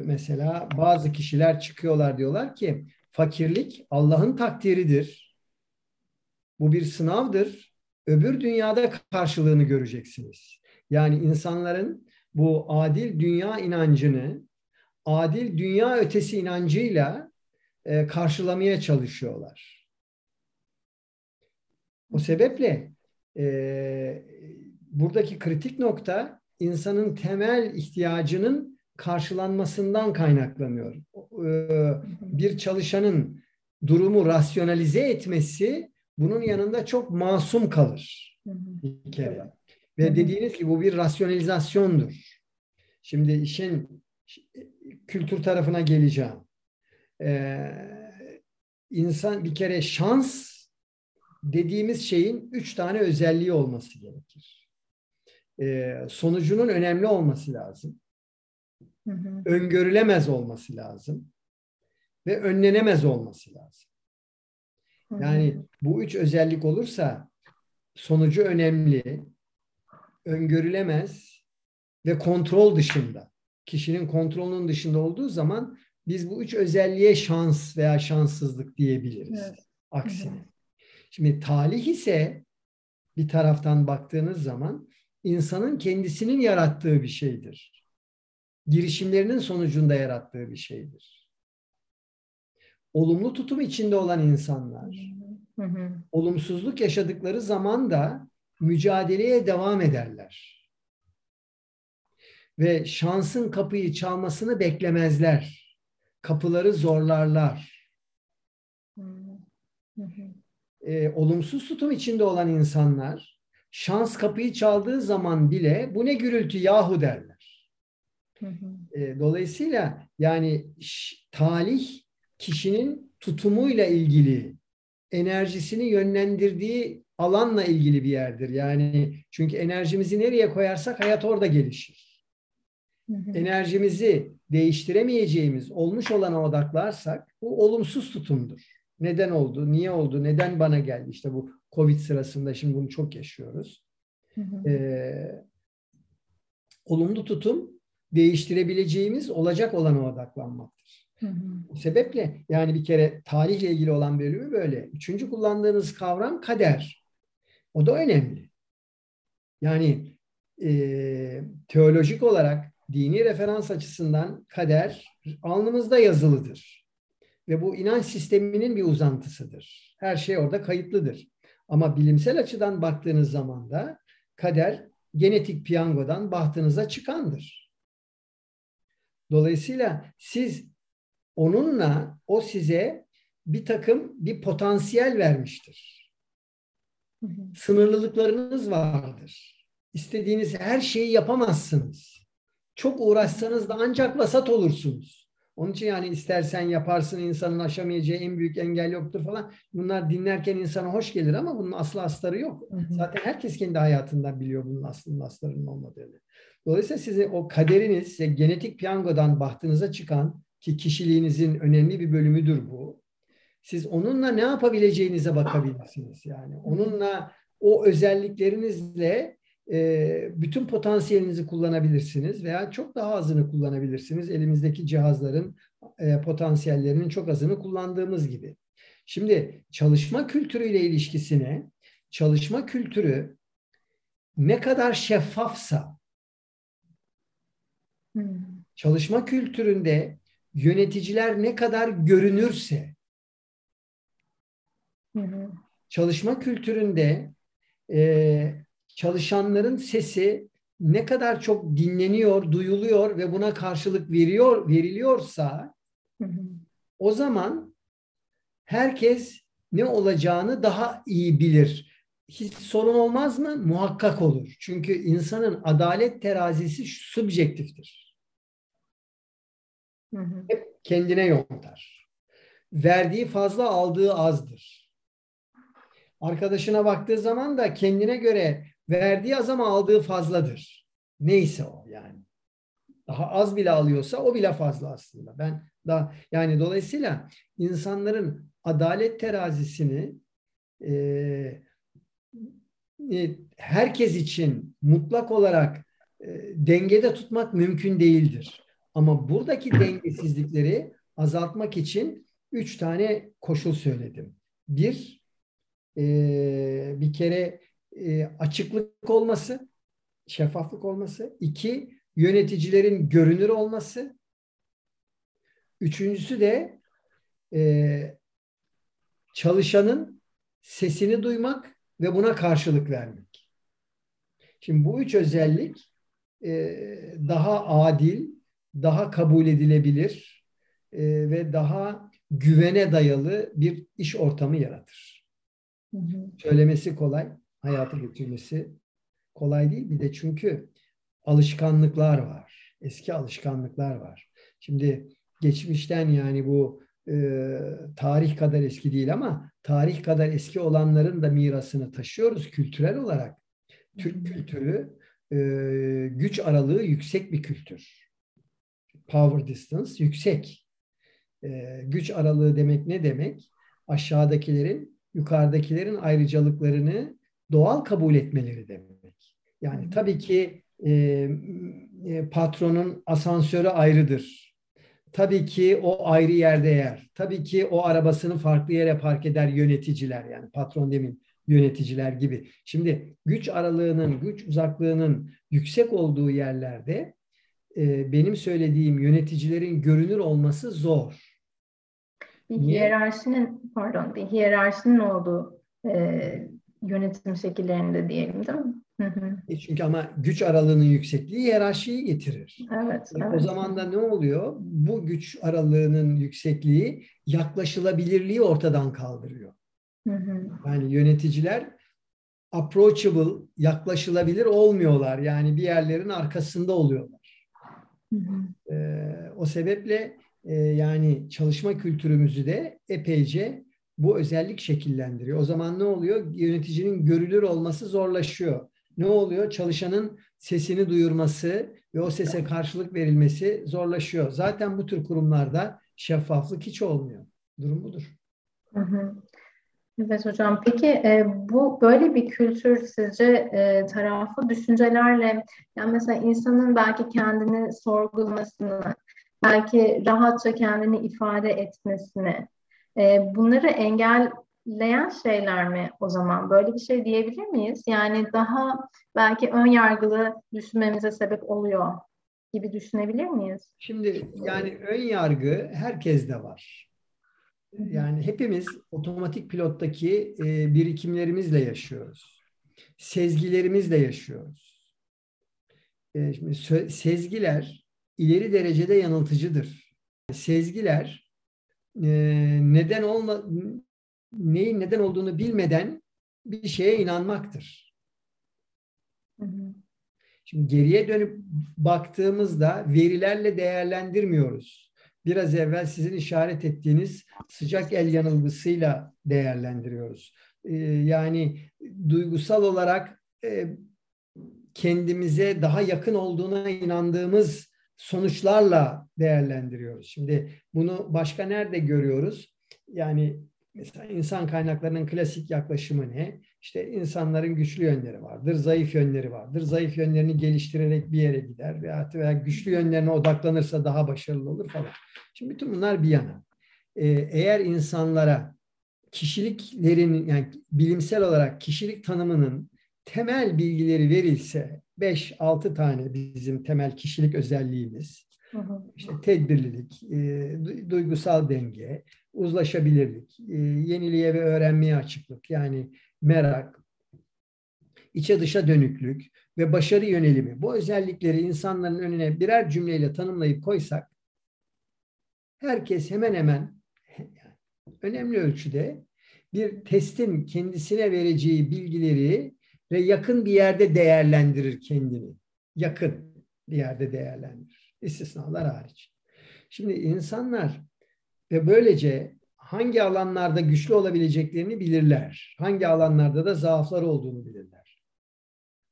mesela bazı kişiler çıkıyorlar diyorlar ki fakirlik Allah'ın takdiridir. Bu bir sınavdır. Öbür dünyada karşılığını göreceksiniz. Yani insanların bu adil dünya inancını adil dünya ötesi inancıyla e, karşılamaya çalışıyorlar. O sebeple e, buradaki kritik nokta insanın temel ihtiyacının karşılanmasından kaynaklanıyor. E, bir çalışanın durumu rasyonalize etmesi bunun yanında çok masum kalır bir kere. Ve dediğiniz gibi bu bir rasyonalizasyondur. Şimdi işin kültür tarafına geleceğim e, insan bir kere şans dediğimiz şeyin üç tane özelliği olması gerekir. E, sonucunun önemli olması lazım. Hı hı. Öngörülemez olması lazım. Ve önlenemez olması lazım. Hı hı. Yani bu üç özellik olursa sonucu önemli, öngörülemez ve kontrol dışında. Kişinin kontrolünün dışında olduğu zaman biz bu üç özelliğe şans veya şanssızlık diyebiliriz. Evet. Aksine. Şimdi talih ise bir taraftan baktığınız zaman insanın kendisinin yarattığı bir şeydir. Girişimlerinin sonucunda yarattığı bir şeydir. Olumlu tutum içinde olan insanlar, hı hı. olumsuzluk yaşadıkları zaman da mücadeleye devam ederler. Ve şansın kapıyı çalmasını beklemezler kapıları zorlarlar. E, olumsuz tutum içinde olan insanlar şans kapıyı çaldığı zaman bile bu ne gürültü yahu derler. E, dolayısıyla yani talih kişinin tutumuyla ilgili enerjisini yönlendirdiği alanla ilgili bir yerdir. Yani çünkü enerjimizi nereye koyarsak hayat orada gelişir. Enerjimizi değiştiremeyeceğimiz olmuş olana odaklarsak bu olumsuz tutumdur. Neden oldu? Niye oldu? Neden bana geldi? İşte bu Covid sırasında şimdi bunu çok yaşıyoruz. Ee, olumlu tutum değiştirebileceğimiz olacak olana odaklanmaktır. Hı Bu sebeple yani bir kere tarihle ilgili olan bölümü böyle. Üçüncü kullandığınız kavram kader. O da önemli. Yani e, teolojik olarak dini referans açısından kader alnımızda yazılıdır. Ve bu inanç sisteminin bir uzantısıdır. Her şey orada kayıtlıdır. Ama bilimsel açıdan baktığınız zaman da kader genetik piyangodan bahtınıza çıkandır. Dolayısıyla siz onunla o size bir takım bir potansiyel vermiştir. Sınırlılıklarınız vardır. istediğiniz her şeyi yapamazsınız. Çok uğraşsanız da ancak vasat olursunuz. Onun için yani istersen yaparsın insanın aşamayacağı en büyük engel yoktur falan. Bunlar dinlerken insana hoş gelir ama bunun aslı astarı yok. Zaten herkes kendi hayatından biliyor bunun aslında astarının olmadığını. Dolayısıyla sizin o kaderiniz, size genetik piyangodan bahtınıza çıkan ki kişiliğinizin önemli bir bölümüdür bu. Siz onunla ne yapabileceğinize bakabilirsiniz. Yani onunla o özelliklerinizle e, bütün potansiyelinizi kullanabilirsiniz veya çok daha azını kullanabilirsiniz. Elimizdeki cihazların e, potansiyellerinin çok azını kullandığımız gibi. Şimdi çalışma kültürüyle ilişkisine çalışma kültürü ne kadar şeffafsa hmm. çalışma kültüründe yöneticiler ne kadar görünürse çalışma kültüründe e, çalışanların sesi ne kadar çok dinleniyor, duyuluyor ve buna karşılık veriyor, veriliyorsa o zaman herkes ne olacağını daha iyi bilir. Hiç sorun olmaz mı? Muhakkak olur. Çünkü insanın adalet terazisi subjektiftir. Hep kendine yontar. Verdiği fazla aldığı azdır. Arkadaşına baktığı zaman da kendine göre verdiği az ama aldığı fazladır. Neyse o yani. Daha az bile alıyorsa o bile fazla aslında. Ben daha yani dolayısıyla insanların adalet terazisini e, e, herkes için mutlak olarak e, dengede tutmak mümkün değildir. Ama buradaki dengesizlikleri azaltmak için üç tane koşul söyledim. Bir, e, bir kere e, açıklık olması, şeffaflık olması. iki yöneticilerin görünür olması. Üçüncüsü de e, çalışanın sesini duymak ve buna karşılık vermek. Şimdi bu üç özellik e, daha adil, daha kabul edilebilir e, ve daha güvene dayalı bir iş ortamı yaratır. Hı hı. Söylemesi kolay hayata geçirmesi kolay değil. Bir de çünkü alışkanlıklar var. Eski alışkanlıklar var. Şimdi geçmişten yani bu e, tarih kadar eski değil ama tarih kadar eski olanların da mirasını taşıyoruz kültürel olarak. Türk kültürü e, güç aralığı yüksek bir kültür. Power distance yüksek. E, güç aralığı demek ne demek? Aşağıdakilerin yukarıdakilerin ayrıcalıklarını doğal kabul etmeleri demek. Yani tabii ki e, e, patronun asansörü ayrıdır. Tabii ki o ayrı yerde yer. Tabii ki o arabasını farklı yere park eder yöneticiler yani patron demin yöneticiler gibi. Şimdi güç aralığının, güç uzaklığının yüksek olduğu yerlerde e, benim söylediğim yöneticilerin görünür olması zor. Bir hiyerarşinin pardon bir hiyerarşinin olduğu e, yönetim şekillerinde diyelim değil mi? E çünkü ama güç aralığının yüksekliği hiyerarşiyi getirir. Evet, evet. O zaman da ne oluyor? Bu güç aralığının yüksekliği yaklaşılabilirliği ortadan kaldırıyor. Hı hı. Yani yöneticiler approachable, yaklaşılabilir olmuyorlar. Yani bir yerlerin arkasında oluyorlar. Hı hı. Ee, o sebeple e, yani çalışma kültürümüzü de epeyce bu özellik şekillendiriyor. O zaman ne oluyor? Yöneticinin görülür olması zorlaşıyor. Ne oluyor? Çalışanın sesini duyurması ve o sese karşılık verilmesi zorlaşıyor. Zaten bu tür kurumlarda şeffaflık hiç olmuyor. Durum budur. Evet hocam. Peki e, bu böyle bir kültür sizce e, taraflı düşüncelerle yani mesela insanın belki kendini sorgulamasını, belki rahatça kendini ifade etmesini e, bunları engelleyen şeyler mi o zaman? Böyle bir şey diyebilir miyiz? Yani daha belki ön yargılı düşünmemize sebep oluyor gibi düşünebilir miyiz? Şimdi yani ön yargı herkeste var. Yani hepimiz otomatik pilottaki e, birikimlerimizle yaşıyoruz. Sezgilerimizle yaşıyoruz. E, şimdi sezgiler ileri derecede yanıltıcıdır. Sezgiler e, neden olma neyin neden olduğunu bilmeden bir şeye inanmaktır. Şimdi geriye dönüp baktığımızda verilerle değerlendirmiyoruz. Biraz evvel sizin işaret ettiğiniz sıcak el yanılgısıyla değerlendiriyoruz. Ee, yani duygusal olarak e, kendimize daha yakın olduğuna inandığımız sonuçlarla değerlendiriyoruz. Şimdi bunu başka nerede görüyoruz? Yani mesela insan kaynaklarının klasik yaklaşımı ne? İşte insanların güçlü yönleri vardır, zayıf yönleri vardır. Zayıf yönlerini geliştirerek bir yere gider veya, veya güçlü yönlerine odaklanırsa daha başarılı olur falan. Şimdi bütün bunlar bir yana. Ee, eğer insanlara kişiliklerin yani bilimsel olarak kişilik tanımının temel bilgileri verilse 5-6 tane bizim temel kişilik özelliğimiz. işte tedbirlilik, e, duygusal denge, uzlaşabilirlik, e, yeniliğe ve öğrenmeye açıklık yani merak, içe dışa dönüklük ve başarı yönelimi. Bu özellikleri insanların önüne birer cümleyle tanımlayıp koysak herkes hemen hemen önemli ölçüde bir testin kendisine vereceği bilgileri ve yakın bir yerde değerlendirir kendini. Yakın bir yerde değerlendirir. İstisnalar hariç. Şimdi insanlar ve böylece hangi alanlarda güçlü olabileceklerini bilirler. Hangi alanlarda da zaafları olduğunu bilirler.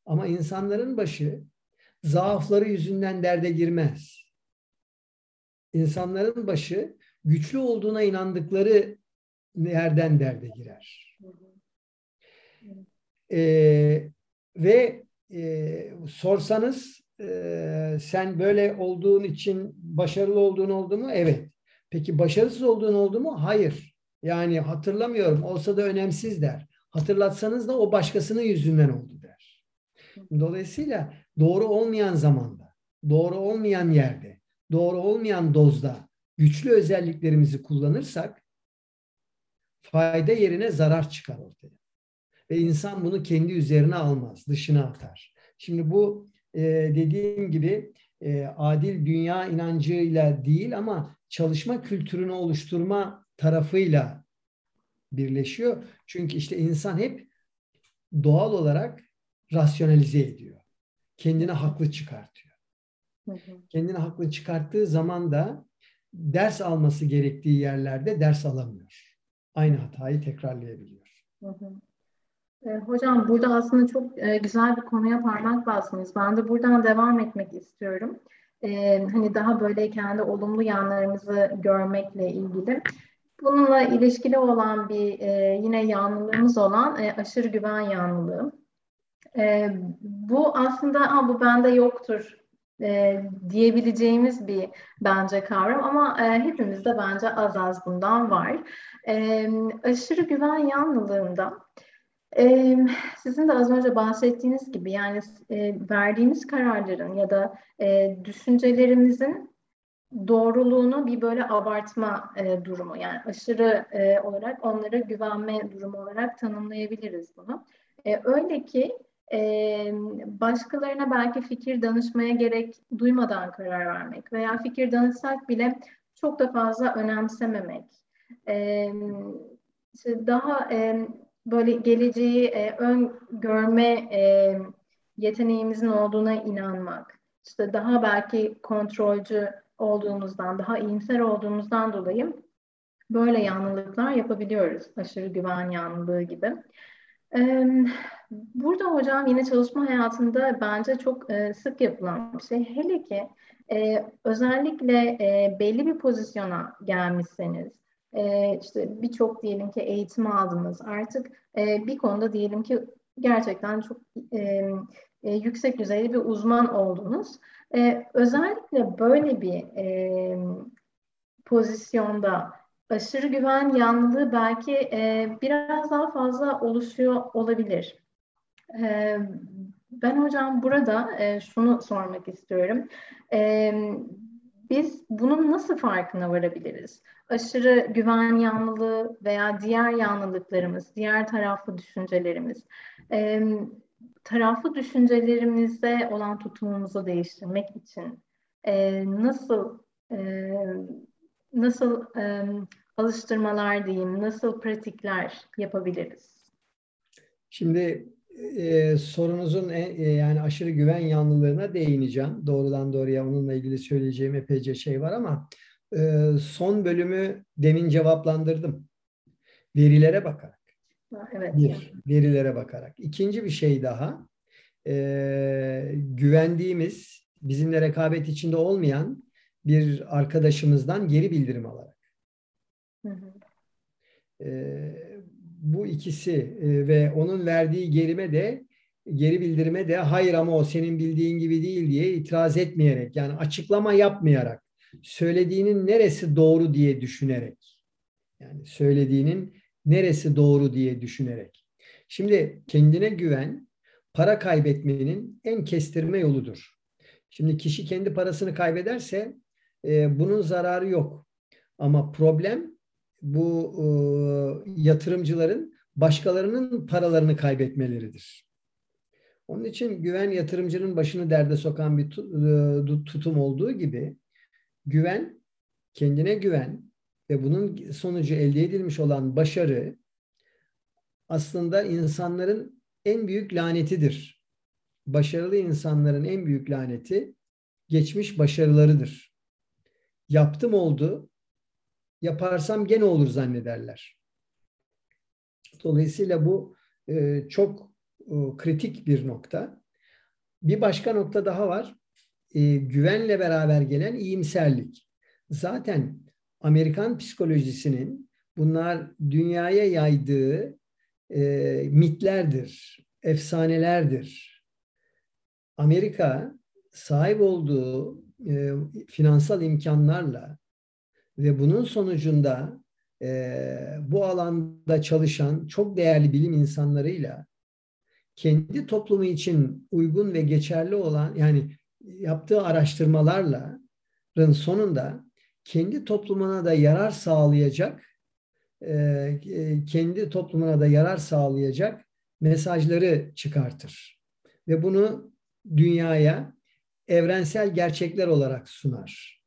Ama insanların başı zaafları yüzünden derde girmez. İnsanların başı güçlü olduğuna inandıkları yerden derde girer. Ee, ve e, sorsanız e, sen böyle olduğun için başarılı olduğun oldu mu? Evet. Peki başarısız olduğun oldu mu? Hayır. Yani hatırlamıyorum. Olsa da önemsiz der. Hatırlatsanız da o başkasının yüzünden oldu der. Dolayısıyla doğru olmayan zamanda, doğru olmayan yerde, doğru olmayan dozda güçlü özelliklerimizi kullanırsak fayda yerine zarar çıkar ortaya. Ve insan bunu kendi üzerine almaz, dışına atar. Şimdi bu e, dediğim gibi e, adil dünya inancıyla değil ama çalışma kültürünü oluşturma tarafıyla birleşiyor. Çünkü işte insan hep doğal olarak rasyonalize ediyor. Kendini haklı çıkartıyor. Kendini haklı çıkarttığı zaman da ders alması gerektiği yerlerde ders alamıyor. Aynı hatayı tekrarlayabiliyor. Hı hı. E, hocam burada aslında çok e, güzel bir konuya parmak bastınız. Ben de buradan devam etmek istiyorum. E, hani daha böyle kendi olumlu yanlarımızı görmekle ilgili. Bununla ilişkili olan bir yine yanlılığımız olan aşırı güven yanlılığı. bu aslında bu bende yoktur diyebileceğimiz bir bence kavram ama hepimizde bence az az bundan var. aşırı güven yanlılığında ee, sizin de az önce bahsettiğiniz gibi yani e, verdiğimiz kararların ya da e, düşüncelerimizin doğruluğunu bir böyle abartma e, durumu yani aşırı e, olarak onlara güvenme durumu olarak tanımlayabiliriz bunu. E, öyle ki e, başkalarına belki fikir danışmaya gerek duymadan karar vermek veya fikir danışsak bile çok da fazla önemsememek. E, işte daha e, böyle geleceği e, ön görme e, yeteneğimizin olduğuna inanmak, işte daha belki kontrolcü olduğumuzdan, daha iyimser olduğumuzdan dolayı böyle yanlılıklar yapabiliyoruz. Aşırı güven yanlılığı gibi. Ee, burada hocam yine çalışma hayatında bence çok e, sık yapılan bir şey. Hele ki e, özellikle e, belli bir pozisyona gelmişseniz, e, işte birçok diyelim ki eğitim aldınız. Artık e, bir konuda diyelim ki gerçekten çok e, e, yüksek düzeyde bir uzman oldunuz. E, özellikle böyle bir e, pozisyonda aşırı güven yanlılığı belki biraz daha fazla oluşuyor olabilir. Ben hocam burada şunu sormak istiyorum. Biz bunun nasıl farkına varabiliriz? Aşırı güven yanlılığı veya diğer yanlılıklarımız, diğer taraflı düşüncelerimiz, e, taraflı düşüncelerimizde olan tutumumuzu değiştirmek için e, nasıl e, nasıl e, alıştırmalar diyeyim, nasıl pratikler yapabiliriz? Şimdi e, sorunuzun e, yani aşırı güven yanlılığına değineceğim. Doğrudan doğruya onunla ilgili söyleyeceğim epeyce şey var ama e, son bölümü demin cevaplandırdım. Verilere bakarak. Evet. Bir, verilere bakarak. İkinci bir şey daha. E, güvendiğimiz, bizimle rekabet içinde olmayan bir arkadaşımızdan geri bildirim alarak. Hı hı. E, bu ikisi e, ve onun verdiği gerime de geri bildirime de hayır ama o senin bildiğin gibi değil diye itiraz etmeyerek yani açıklama yapmayarak söylediğinin neresi doğru diye düşünerek yani söylediğinin neresi doğru diye düşünerek. Şimdi kendine güven para kaybetmenin en kestirme yoludur. Şimdi kişi kendi parasını kaybederse e, bunun zararı yok. Ama problem bu e, yatırımcıların başkalarının paralarını kaybetmeleridir. Onun için güven yatırımcının başını derde sokan bir e, tutum olduğu gibi güven, kendine güven ve bunun sonucu elde edilmiş olan başarı aslında insanların en büyük lanetidir. Başarılı insanların en büyük laneti geçmiş başarılarıdır. Yaptım oldu, yaparsam gene olur zannederler. Dolayısıyla bu e, çok e, kritik bir nokta. Bir başka nokta daha var. E, güvenle beraber gelen iyimserlik. Zaten Amerikan psikolojisinin bunlar dünyaya yaydığı mitlerdir, efsanelerdir. Amerika sahip olduğu finansal imkanlarla ve bunun sonucunda e, bu alanda çalışan çok değerli bilim insanlarıyla kendi toplumu için uygun ve geçerli olan yani yaptığı araştırmalarla sonunda kendi toplumuna da yarar sağlayacak e, kendi toplumuna da yarar sağlayacak mesajları çıkartır. Ve bunu dünyaya evrensel gerçekler olarak sunar.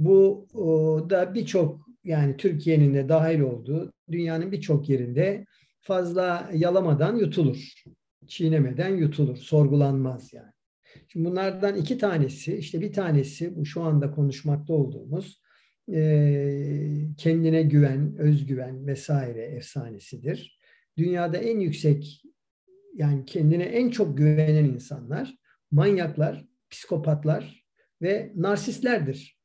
Bu da birçok yani Türkiye'nin de dahil olduğu dünyanın birçok yerinde fazla yalamadan yutulur. Çiğnemeden yutulur. Sorgulanmaz yani. Şimdi bunlardan iki tanesi işte bir tanesi bu şu anda konuşmakta olduğumuz kendine güven, özgüven vesaire efsanesidir. Dünyada en yüksek yani kendine en çok güvenen insanlar manyaklar, psikopatlar ve narsistlerdir.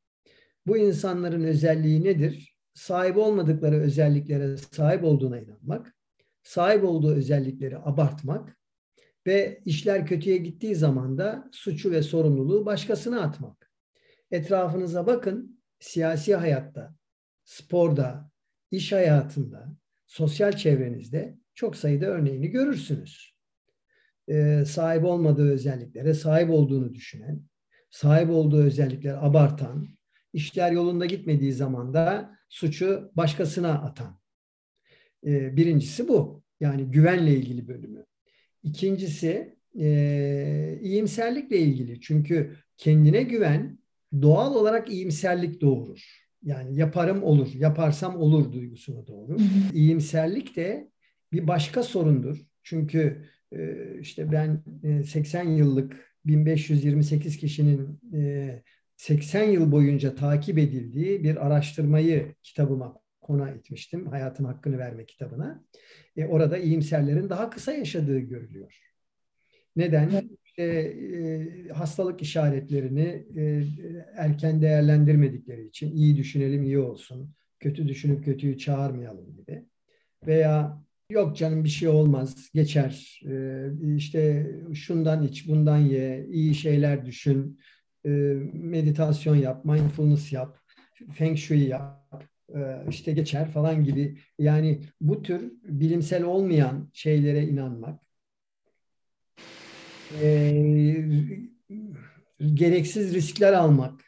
Bu insanların özelliği nedir? Sahip olmadıkları özelliklere sahip olduğuna inanmak, sahip olduğu özellikleri abartmak ve işler kötüye gittiği zaman da suçu ve sorumluluğu başkasına atmak. Etrafınıza bakın, siyasi hayatta, sporda, iş hayatında, sosyal çevrenizde çok sayıda örneğini görürsünüz. Ee, sahip olmadığı özelliklere sahip olduğunu düşünen, sahip olduğu özellikleri abartan, işler yolunda gitmediği zaman da suçu başkasına atan. Ee, birincisi bu. Yani güvenle ilgili bölümü. İkincisi e, iyimserlikle ilgili. Çünkü kendine güven doğal olarak iyimserlik doğurur. Yani yaparım olur, yaparsam olur duygusuna doğru. İyimserlik de bir başka sorundur. Çünkü e, işte ben 80 e, yıllık 1528 kişinin 80 yıl boyunca takip edildiği bir araştırmayı kitabıma konu etmiştim. Hayatın Hakkını Verme kitabına. E, orada iyimserlerin daha kısa yaşadığı görülüyor. Neden? İşte, e, hastalık işaretlerini e, erken değerlendirmedikleri için iyi düşünelim iyi olsun, kötü düşünüp kötüyü çağırmayalım gibi. Veya yok canım bir şey olmaz, geçer, e, işte şundan iç, bundan ye, iyi şeyler düşün, e, meditasyon yap, mindfulness yap, feng shui yap, e, işte geçer falan gibi. Yani bu tür bilimsel olmayan şeylere inanmak, e, gereksiz riskler almak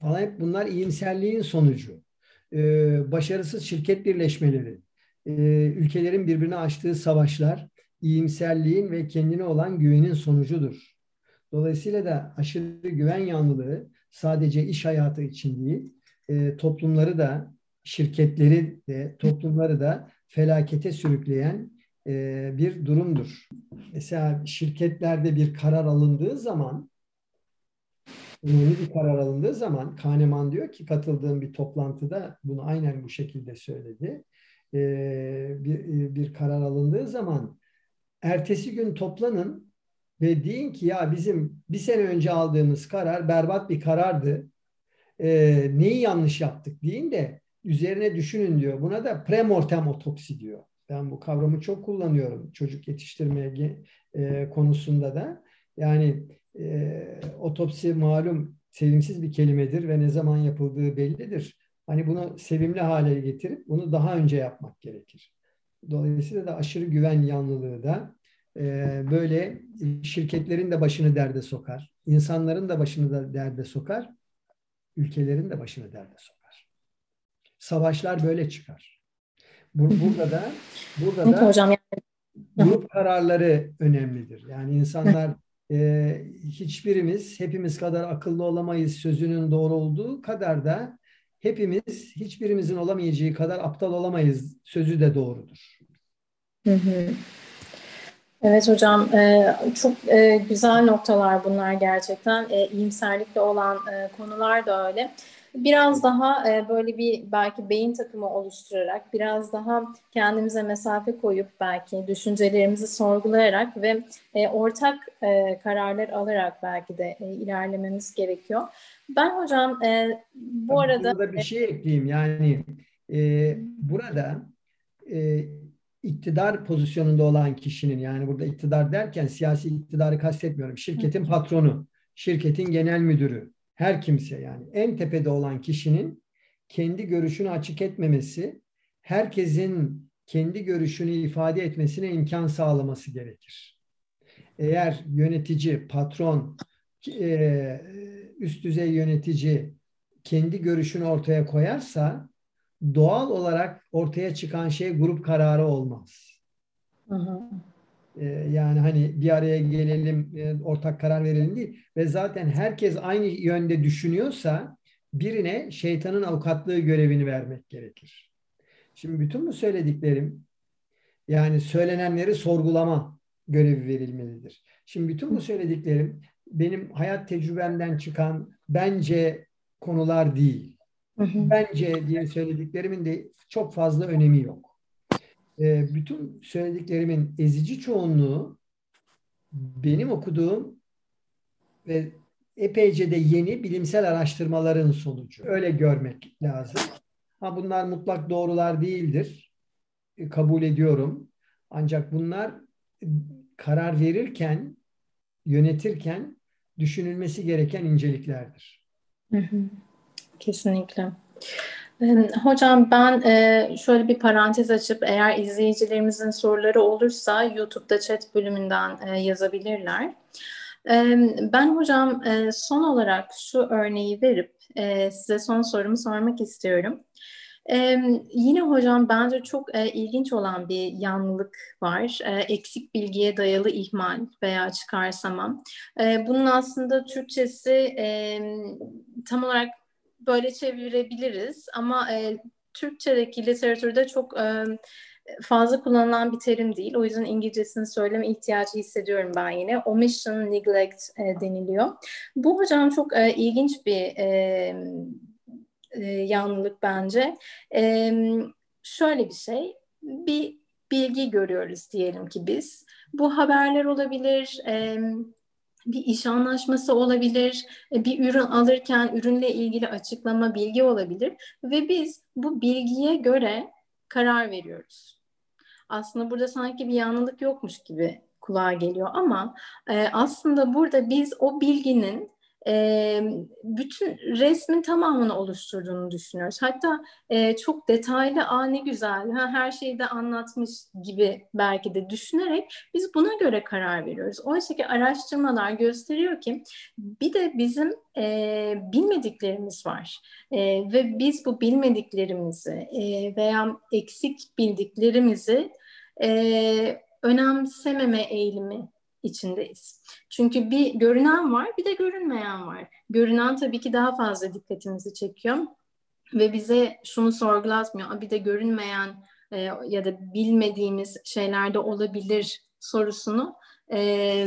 falan hep bunlar iyimserliğin sonucu. Başarısız şirket birleşmeleri, ülkelerin birbirine açtığı savaşlar, iyimserliğin ve kendine olan güvenin sonucudur. Dolayısıyla da aşırı güven yanlılığı sadece iş hayatı için değil, e, toplumları da, şirketleri de, toplumları da felakete sürükleyen e, bir durumdur. Mesela şirketlerde bir karar alındığı zaman önemli bir karar alındığı zaman Kahneman diyor ki katıldığım bir toplantıda bunu aynen bu şekilde söyledi. Ee, bir, bir karar alındığı zaman ertesi gün toplanın ve deyin ki ya bizim bir sene önce aldığımız karar berbat bir karardı. Ee, neyi yanlış yaptık deyin de üzerine düşünün diyor. Buna da premortem otopsi diyor. Ben bu kavramı çok kullanıyorum çocuk yetiştirme e, konusunda da. Yani e, otopsi malum sevimsiz bir kelimedir ve ne zaman yapıldığı bellidir. Hani bunu sevimli hale getirip bunu daha önce yapmak gerekir. Dolayısıyla da aşırı güven yanlılığı da e, böyle şirketlerin de başını derde sokar. insanların da başını da derde sokar. Ülkelerin de başını derde sokar. Savaşlar böyle çıkar. Burada da burada da hocam grup kararları önemlidir. Yani insanlar e, hiçbirimiz hepimiz kadar akıllı olamayız sözünün doğru olduğu kadar da hepimiz hiçbirimizin olamayacağı kadar aptal olamayız sözü de doğrudur. Hı hı. Evet hocam e, çok e, güzel noktalar bunlar gerçekten. E, iyimserlikle olan konular da öyle. Biraz daha böyle bir belki beyin takımı oluşturarak, biraz daha kendimize mesafe koyup belki düşüncelerimizi sorgulayarak ve ortak kararlar alarak belki de ilerlememiz gerekiyor. Ben hocam bu arada... Burada bir şey ekleyeyim. Yani e, burada e, iktidar pozisyonunda olan kişinin yani burada iktidar derken siyasi iktidarı kastetmiyorum. Şirketin patronu, şirketin genel müdürü, her kimse yani en tepede olan kişinin kendi görüşünü açık etmemesi, herkesin kendi görüşünü ifade etmesine imkan sağlaması gerekir. Eğer yönetici, patron, e, üst düzey yönetici kendi görüşünü ortaya koyarsa doğal olarak ortaya çıkan şey grup kararı olmaz. Hı hı. Ee, yani hani bir araya gelelim, e, ortak karar verelim değil. Ve zaten herkes aynı yönde düşünüyorsa birine şeytanın avukatlığı görevini vermek gerekir. Şimdi bütün bu söylediklerim yani söylenenleri sorgulama görevi verilmelidir. Şimdi bütün bu söylediklerim benim hayat tecrübemden çıkan bence konular değil. Bence diye söylediklerimin de çok fazla önemi yok e, bütün söylediklerimin ezici çoğunluğu benim okuduğum ve epeyce de yeni bilimsel araştırmaların sonucu. Öyle görmek lazım. Ha bunlar mutlak doğrular değildir. E, kabul ediyorum. Ancak bunlar karar verirken, yönetirken düşünülmesi gereken inceliklerdir. Kesinlikle. Hocam ben şöyle bir parantez açıp eğer izleyicilerimizin soruları olursa YouTube'da chat bölümünden yazabilirler. Ben hocam son olarak şu örneği verip size son sorumu sormak istiyorum. yine hocam bence çok ilginç olan bir yanlılık var. eksik bilgiye dayalı ihmal veya çıkarsama. bunun aslında Türkçesi tam olarak böyle çevirebiliriz ama e, Türkçedeki literatürde çok e, fazla kullanılan bir terim değil. O yüzden İngilizcesini söyleme ihtiyacı hissediyorum ben yine. Omission, neglect e, deniliyor. Bu hocam çok e, ilginç bir e, e, yanlılık bence. E, şöyle bir şey, bir bilgi görüyoruz diyelim ki biz. Bu haberler olabilir, e, bir iş anlaşması olabilir, e, bir ürün alırken ürünle ilgili açıklama, bilgi olabilir ve biz bu bilgiye göre karar veriyoruz. Aslında burada sanki bir yanlılık yokmuş gibi kulağa geliyor ama e, aslında burada biz o bilginin e, bütün resmin tamamını oluşturduğunu düşünüyoruz. Hatta e, çok detaylı, aa ne güzel, ha, her şeyi de anlatmış gibi belki de düşünerek biz buna göre karar veriyoruz. Oysa ki araştırmalar gösteriyor ki bir de bizim e, bilmediklerimiz var e, ve biz bu bilmediklerimizi e, veya eksik bildiklerimizi e, önemsememe eğilimi içindeyiz. Çünkü bir görünen var, bir de görünmeyen var. Görünen tabii ki daha fazla dikkatimizi çekiyor ve bize şunu sorgulatmıyor. Bir de görünmeyen e, ya da bilmediğimiz şeyler de olabilir sorusunu e,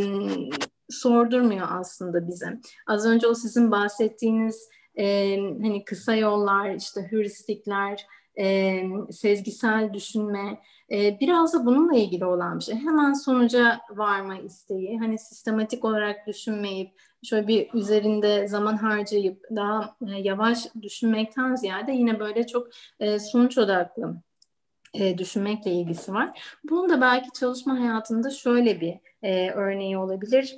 sordurmuyor aslında bize. Az önce o sizin bahsettiğiniz e, hani kısa yollar, işte hüristikler, e, sezgisel düşünme, e, biraz da bununla ilgili olan bir şey. Hemen sonuca varma isteği, hani sistematik olarak düşünmeyip, şöyle bir üzerinde zaman harcayıp daha e, yavaş düşünmekten ziyade yine böyle çok e, sonuç odaklı e, düşünmekle ilgisi var. Bunun da belki çalışma hayatında şöyle bir örneği olabilir.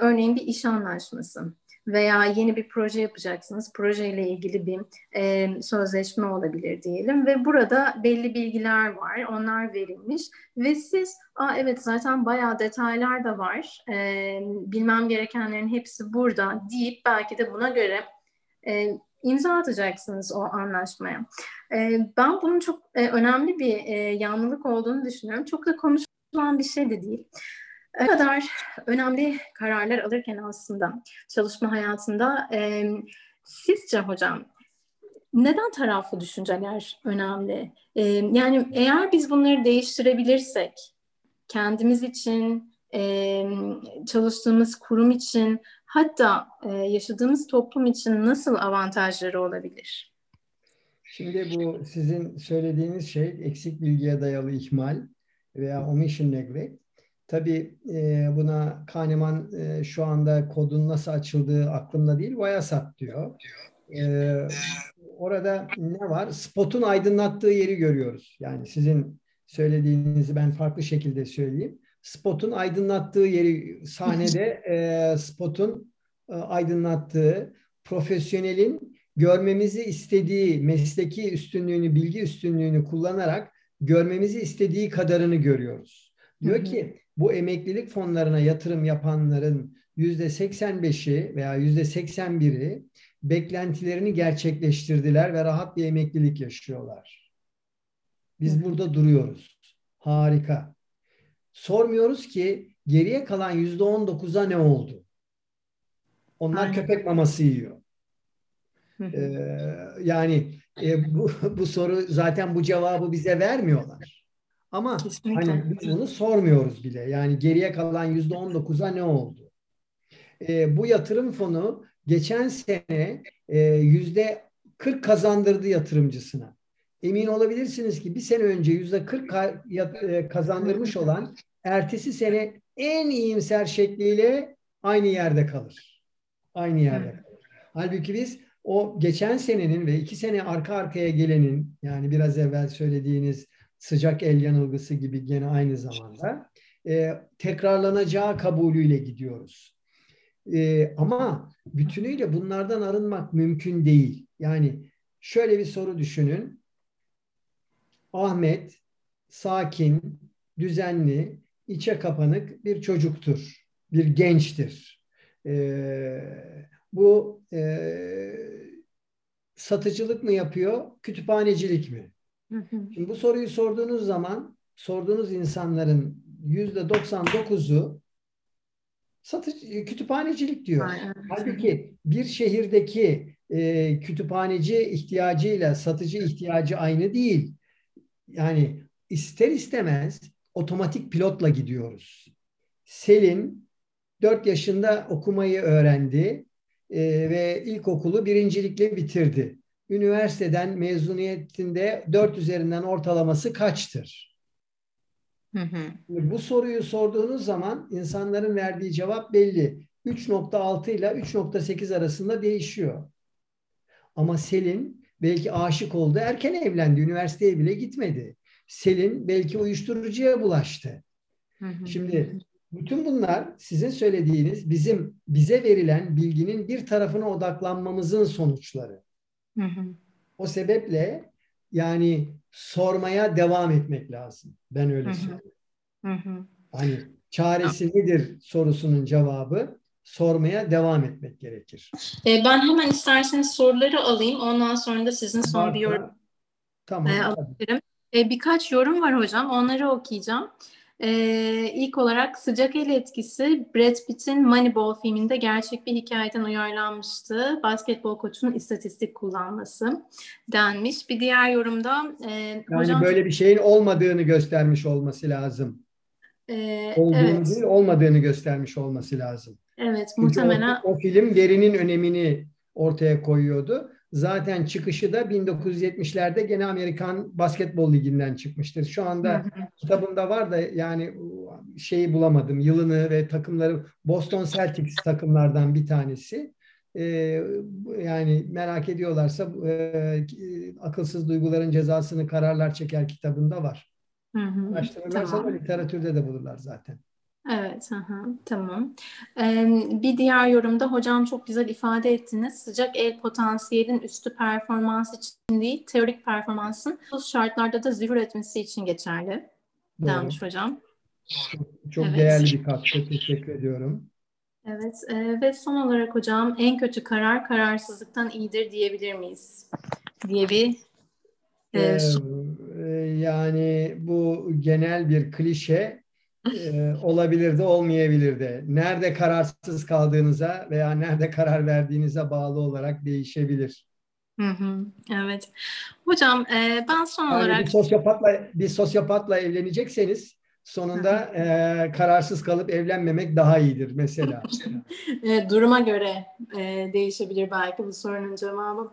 Örneğin bir iş anlaşması veya yeni bir proje yapacaksınız. Projeyle ilgili bir e, sözleşme olabilir diyelim ve burada belli bilgiler var. Onlar verilmiş ve siz Aa, evet zaten bayağı detaylar da var. E, bilmem gerekenlerin hepsi burada deyip belki de buna göre e, imza atacaksınız o anlaşmaya. E, ben bunun çok e, önemli bir e, yanlılık olduğunu düşünüyorum. Çok da konuşulan bir şey de değil. Ne kadar önemli kararlar alırken aslında çalışma hayatında e, sizce hocam neden taraflı düşünceler önemli? E, yani eğer biz bunları değiştirebilirsek kendimiz için, e, çalıştığımız kurum için hatta e, yaşadığımız toplum için nasıl avantajları olabilir? Şimdi bu sizin söylediğiniz şey eksik bilgiye dayalı ihmal veya omission neglect. Tabii e, buna Kahneman e, şu anda kodun nasıl açıldığı aklımda değil, Viasat diyor. E, orada ne var? Spot'un aydınlattığı yeri görüyoruz. Yani sizin söylediğinizi ben farklı şekilde söyleyeyim. Spot'un aydınlattığı yeri sahnede e, Spot'un e, aydınlattığı profesyonelin görmemizi istediği mesleki üstünlüğünü, bilgi üstünlüğünü kullanarak görmemizi istediği kadarını görüyoruz. Diyor ki bu emeklilik fonlarına yatırım yapanların yüzde 85'i veya yüzde 81'i beklentilerini gerçekleştirdiler ve rahat bir emeklilik yaşıyorlar. Biz burada duruyoruz. Harika. Sormuyoruz ki geriye kalan yüzde 19'a ne oldu? Onlar Aynen. köpek maması yiyor. ee, yani e, bu, bu soru zaten bu cevabı bize vermiyorlar. Ama Kesinlikle. hani biz bunu sormuyoruz bile. Yani geriye kalan yüzde on dokuza ne oldu? E, bu yatırım fonu geçen sene e, yüzde kırk kazandırdı yatırımcısına. Emin olabilirsiniz ki bir sene önce yüzde kırk e, kazandırmış olan ertesi sene en iyimser şekliyle aynı yerde kalır. Aynı yerde kalır. Halbuki biz o geçen senenin ve iki sene arka arkaya gelenin yani biraz evvel söylediğiniz sıcak el yanılgısı gibi gene aynı zamanda e, tekrarlanacağı kabulüyle gidiyoruz. E, ama bütünüyle bunlardan arınmak mümkün değil. Yani şöyle bir soru düşünün. Ahmet sakin, düzenli, içe kapanık bir çocuktur, bir gençtir. E, bu e, satıcılık mı yapıyor, kütüphanecilik mi? Şimdi bu soruyu sorduğunuz zaman sorduğunuz insanların yüzde 99'u satıcı kütüphanecilik diyor. Aynen. Halbuki bir şehirdeki e, kütüphaneci ihtiyacıyla satıcı ihtiyacı aynı değil. Yani ister istemez otomatik pilotla gidiyoruz. Selin 4 yaşında okumayı öğrendi e, ve ilkokulu birincilikle bitirdi üniversiteden mezuniyetinde 4 üzerinden ortalaması kaçtır? Hı hı. Bu soruyu sorduğunuz zaman insanların verdiği cevap belli. 3.6 ile 3.8 arasında değişiyor. Ama Selin belki aşık oldu, erken evlendi, üniversiteye bile gitmedi. Selin belki uyuşturucuya bulaştı. Hı hı. Şimdi bütün bunlar sizin söylediğiniz bizim bize verilen bilginin bir tarafına odaklanmamızın sonuçları. Hı hı. O sebeple yani sormaya devam etmek lazım. Ben öyle söylüyorum. Hı hı. Hani çaresi nedir sorusunun cevabı sormaya devam etmek gerekir. E, ben hemen isterseniz soruları alayım. Ondan sonra da sizin son bir yorum tamam, e, alabilirim. E, birkaç yorum var hocam. Onları okuyacağım. E, ilk olarak Sıcak El etkisi Brad Pitt'in Moneyball filminde gerçek bir hikayeden uyarlanmıştı. Basketbol koçunun istatistik kullanması denmiş. Bir diğer yorumda e, yani hocam... böyle bir şeyin olmadığını göstermiş olması lazım. E, Olduğunu evet. değil, olmadığını göstermiş olması lazım. Evet, Çünkü muhtemelen. O, o film verinin önemini ortaya koyuyordu. Zaten çıkışı da 1970'lerde gene Amerikan Basketbol Ligi'nden çıkmıştır. Şu anda kitabımda var da yani şeyi bulamadım. Yılını ve takımları Boston Celtics takımlardan bir tanesi. Ee, yani merak ediyorlarsa e, akılsız duyguların cezasını kararlar çeker kitabında var. Hı hı, Araştırırlarsa tamam. literatürde de bulurlar zaten. Evet, aha, tamam. Ee, bir diğer yorumda hocam çok güzel ifade ettiniz. Sıcak el potansiyelin üstü performans için değil, teorik performansın bu şartlarda da zuhur etmesi için geçerli Doğru. denmiş hocam. Çok evet. değerli bir katkı. Teşekkür ediyorum. Evet e, ve son olarak hocam en kötü karar kararsızlıktan iyidir diyebilir miyiz? Diye bir e, ee, yani bu genel bir klişe e, olabilir de olmayabilir de. Nerede kararsız kaldığınıza veya nerede karar verdiğinize bağlı olarak değişebilir. Hı hı, evet. Hocam e, ben son yani olarak... Bir sosyopatla, bir sosyopatla evlenecekseniz sonunda e, kararsız kalıp evlenmemek daha iyidir mesela. e, duruma göre e, değişebilir belki bu sorunun cevabı.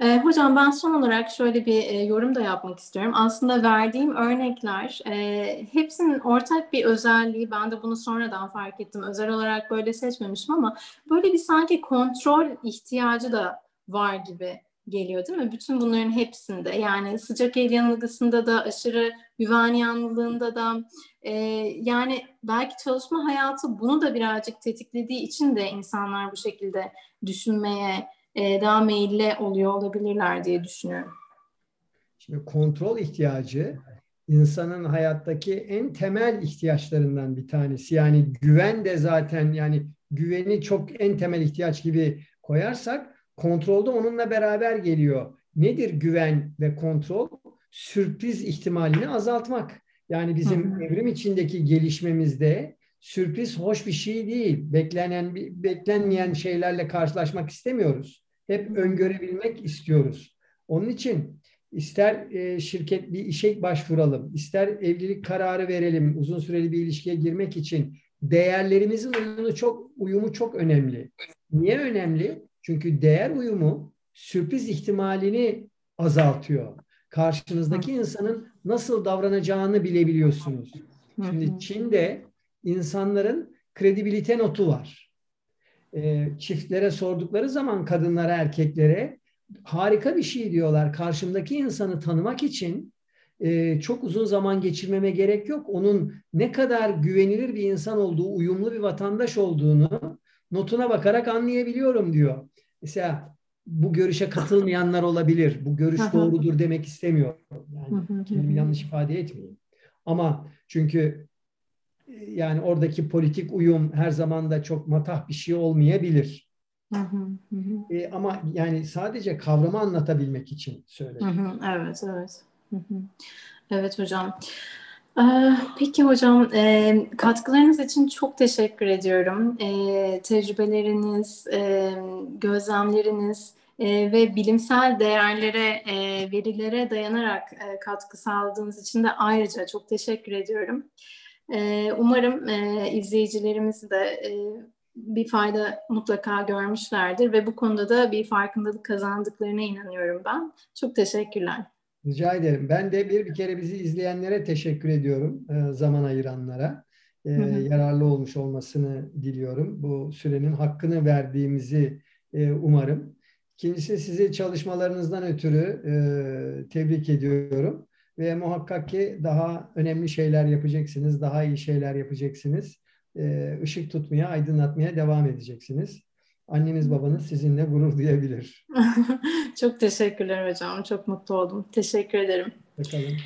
E, hocam ben son olarak şöyle bir e, yorum da yapmak istiyorum. Aslında verdiğim örnekler e, hepsinin ortak bir özelliği. Ben de bunu sonradan fark ettim. Özel olarak böyle seçmemişim ama böyle bir sanki kontrol ihtiyacı da var gibi geliyor değil mi? Bütün bunların hepsinde yani sıcak el yanılgısında da aşırı güven yanıldığında da e, yani belki çalışma hayatı bunu da birazcık tetiklediği için de insanlar bu şekilde düşünmeye e, daha meyilli oluyor olabilirler diye düşünüyorum. Şimdi kontrol ihtiyacı insanın hayattaki en temel ihtiyaçlarından bir tanesi. Yani güven de zaten yani güveni çok en temel ihtiyaç gibi koyarsak kontrolde onunla beraber geliyor. Nedir güven ve kontrol? Sürpriz ihtimalini azaltmak. Yani bizim hı hı. evrim içindeki gelişmemizde sürpriz hoş bir şey değil. Beklenen beklenmeyen şeylerle karşılaşmak istemiyoruz hep öngörebilmek istiyoruz. Onun için ister e, şirket bir işe başvuralım, ister evlilik kararı verelim, uzun süreli bir ilişkiye girmek için değerlerimizin uyumu çok uyumu çok önemli. Niye önemli? Çünkü değer uyumu sürpriz ihtimalini azaltıyor. Karşınızdaki insanın nasıl davranacağını bilebiliyorsunuz. Şimdi Çin'de insanların kredibilite notu var e, çiftlere sordukları zaman kadınlara erkeklere harika bir şey diyorlar. Karşımdaki insanı tanımak için e, çok uzun zaman geçirmeme gerek yok. Onun ne kadar güvenilir bir insan olduğu, uyumlu bir vatandaş olduğunu notuna bakarak anlayabiliyorum diyor. Mesela bu görüşe katılmayanlar olabilir. Bu görüş doğrudur demek istemiyorum. Yani kendimi yanlış ifade etmeyeyim. Ama çünkü yani oradaki politik uyum her zaman da çok matah bir şey olmayabilir. Hı hı, hı. E, ama yani sadece kavramı anlatabilmek için söyledim. Hı hı, evet, evet. Hı hı. Evet hocam. Ee, peki hocam, e, katkılarınız için çok teşekkür ediyorum. E, tecrübeleriniz, e, gözlemleriniz ve bilimsel değerlere, verilere dayanarak katkı sağladığınız için de ayrıca çok teşekkür ediyorum. E, umarım e, izleyicilerimiz de e, bir fayda mutlaka görmüşlerdir ve bu konuda da bir farkındalık kazandıklarına inanıyorum ben. Çok teşekkürler. Rica ederim. Ben de bir bir kere bizi izleyenlere teşekkür ediyorum. Zaman ayıranlara. E, yararlı olmuş olmasını diliyorum. Bu sürenin hakkını verdiğimizi umarım. İkincisi sizi çalışmalarınızdan ötürü tebrik ediyorum ve muhakkak ki daha önemli şeyler yapacaksınız, daha iyi şeyler yapacaksınız. Ee, ışık tutmaya, aydınlatmaya devam edeceksiniz. Anneniz babanız sizinle gurur duyabilir. çok teşekkürler hocam. Çok mutlu oldum. Teşekkür ederim. Bakalım.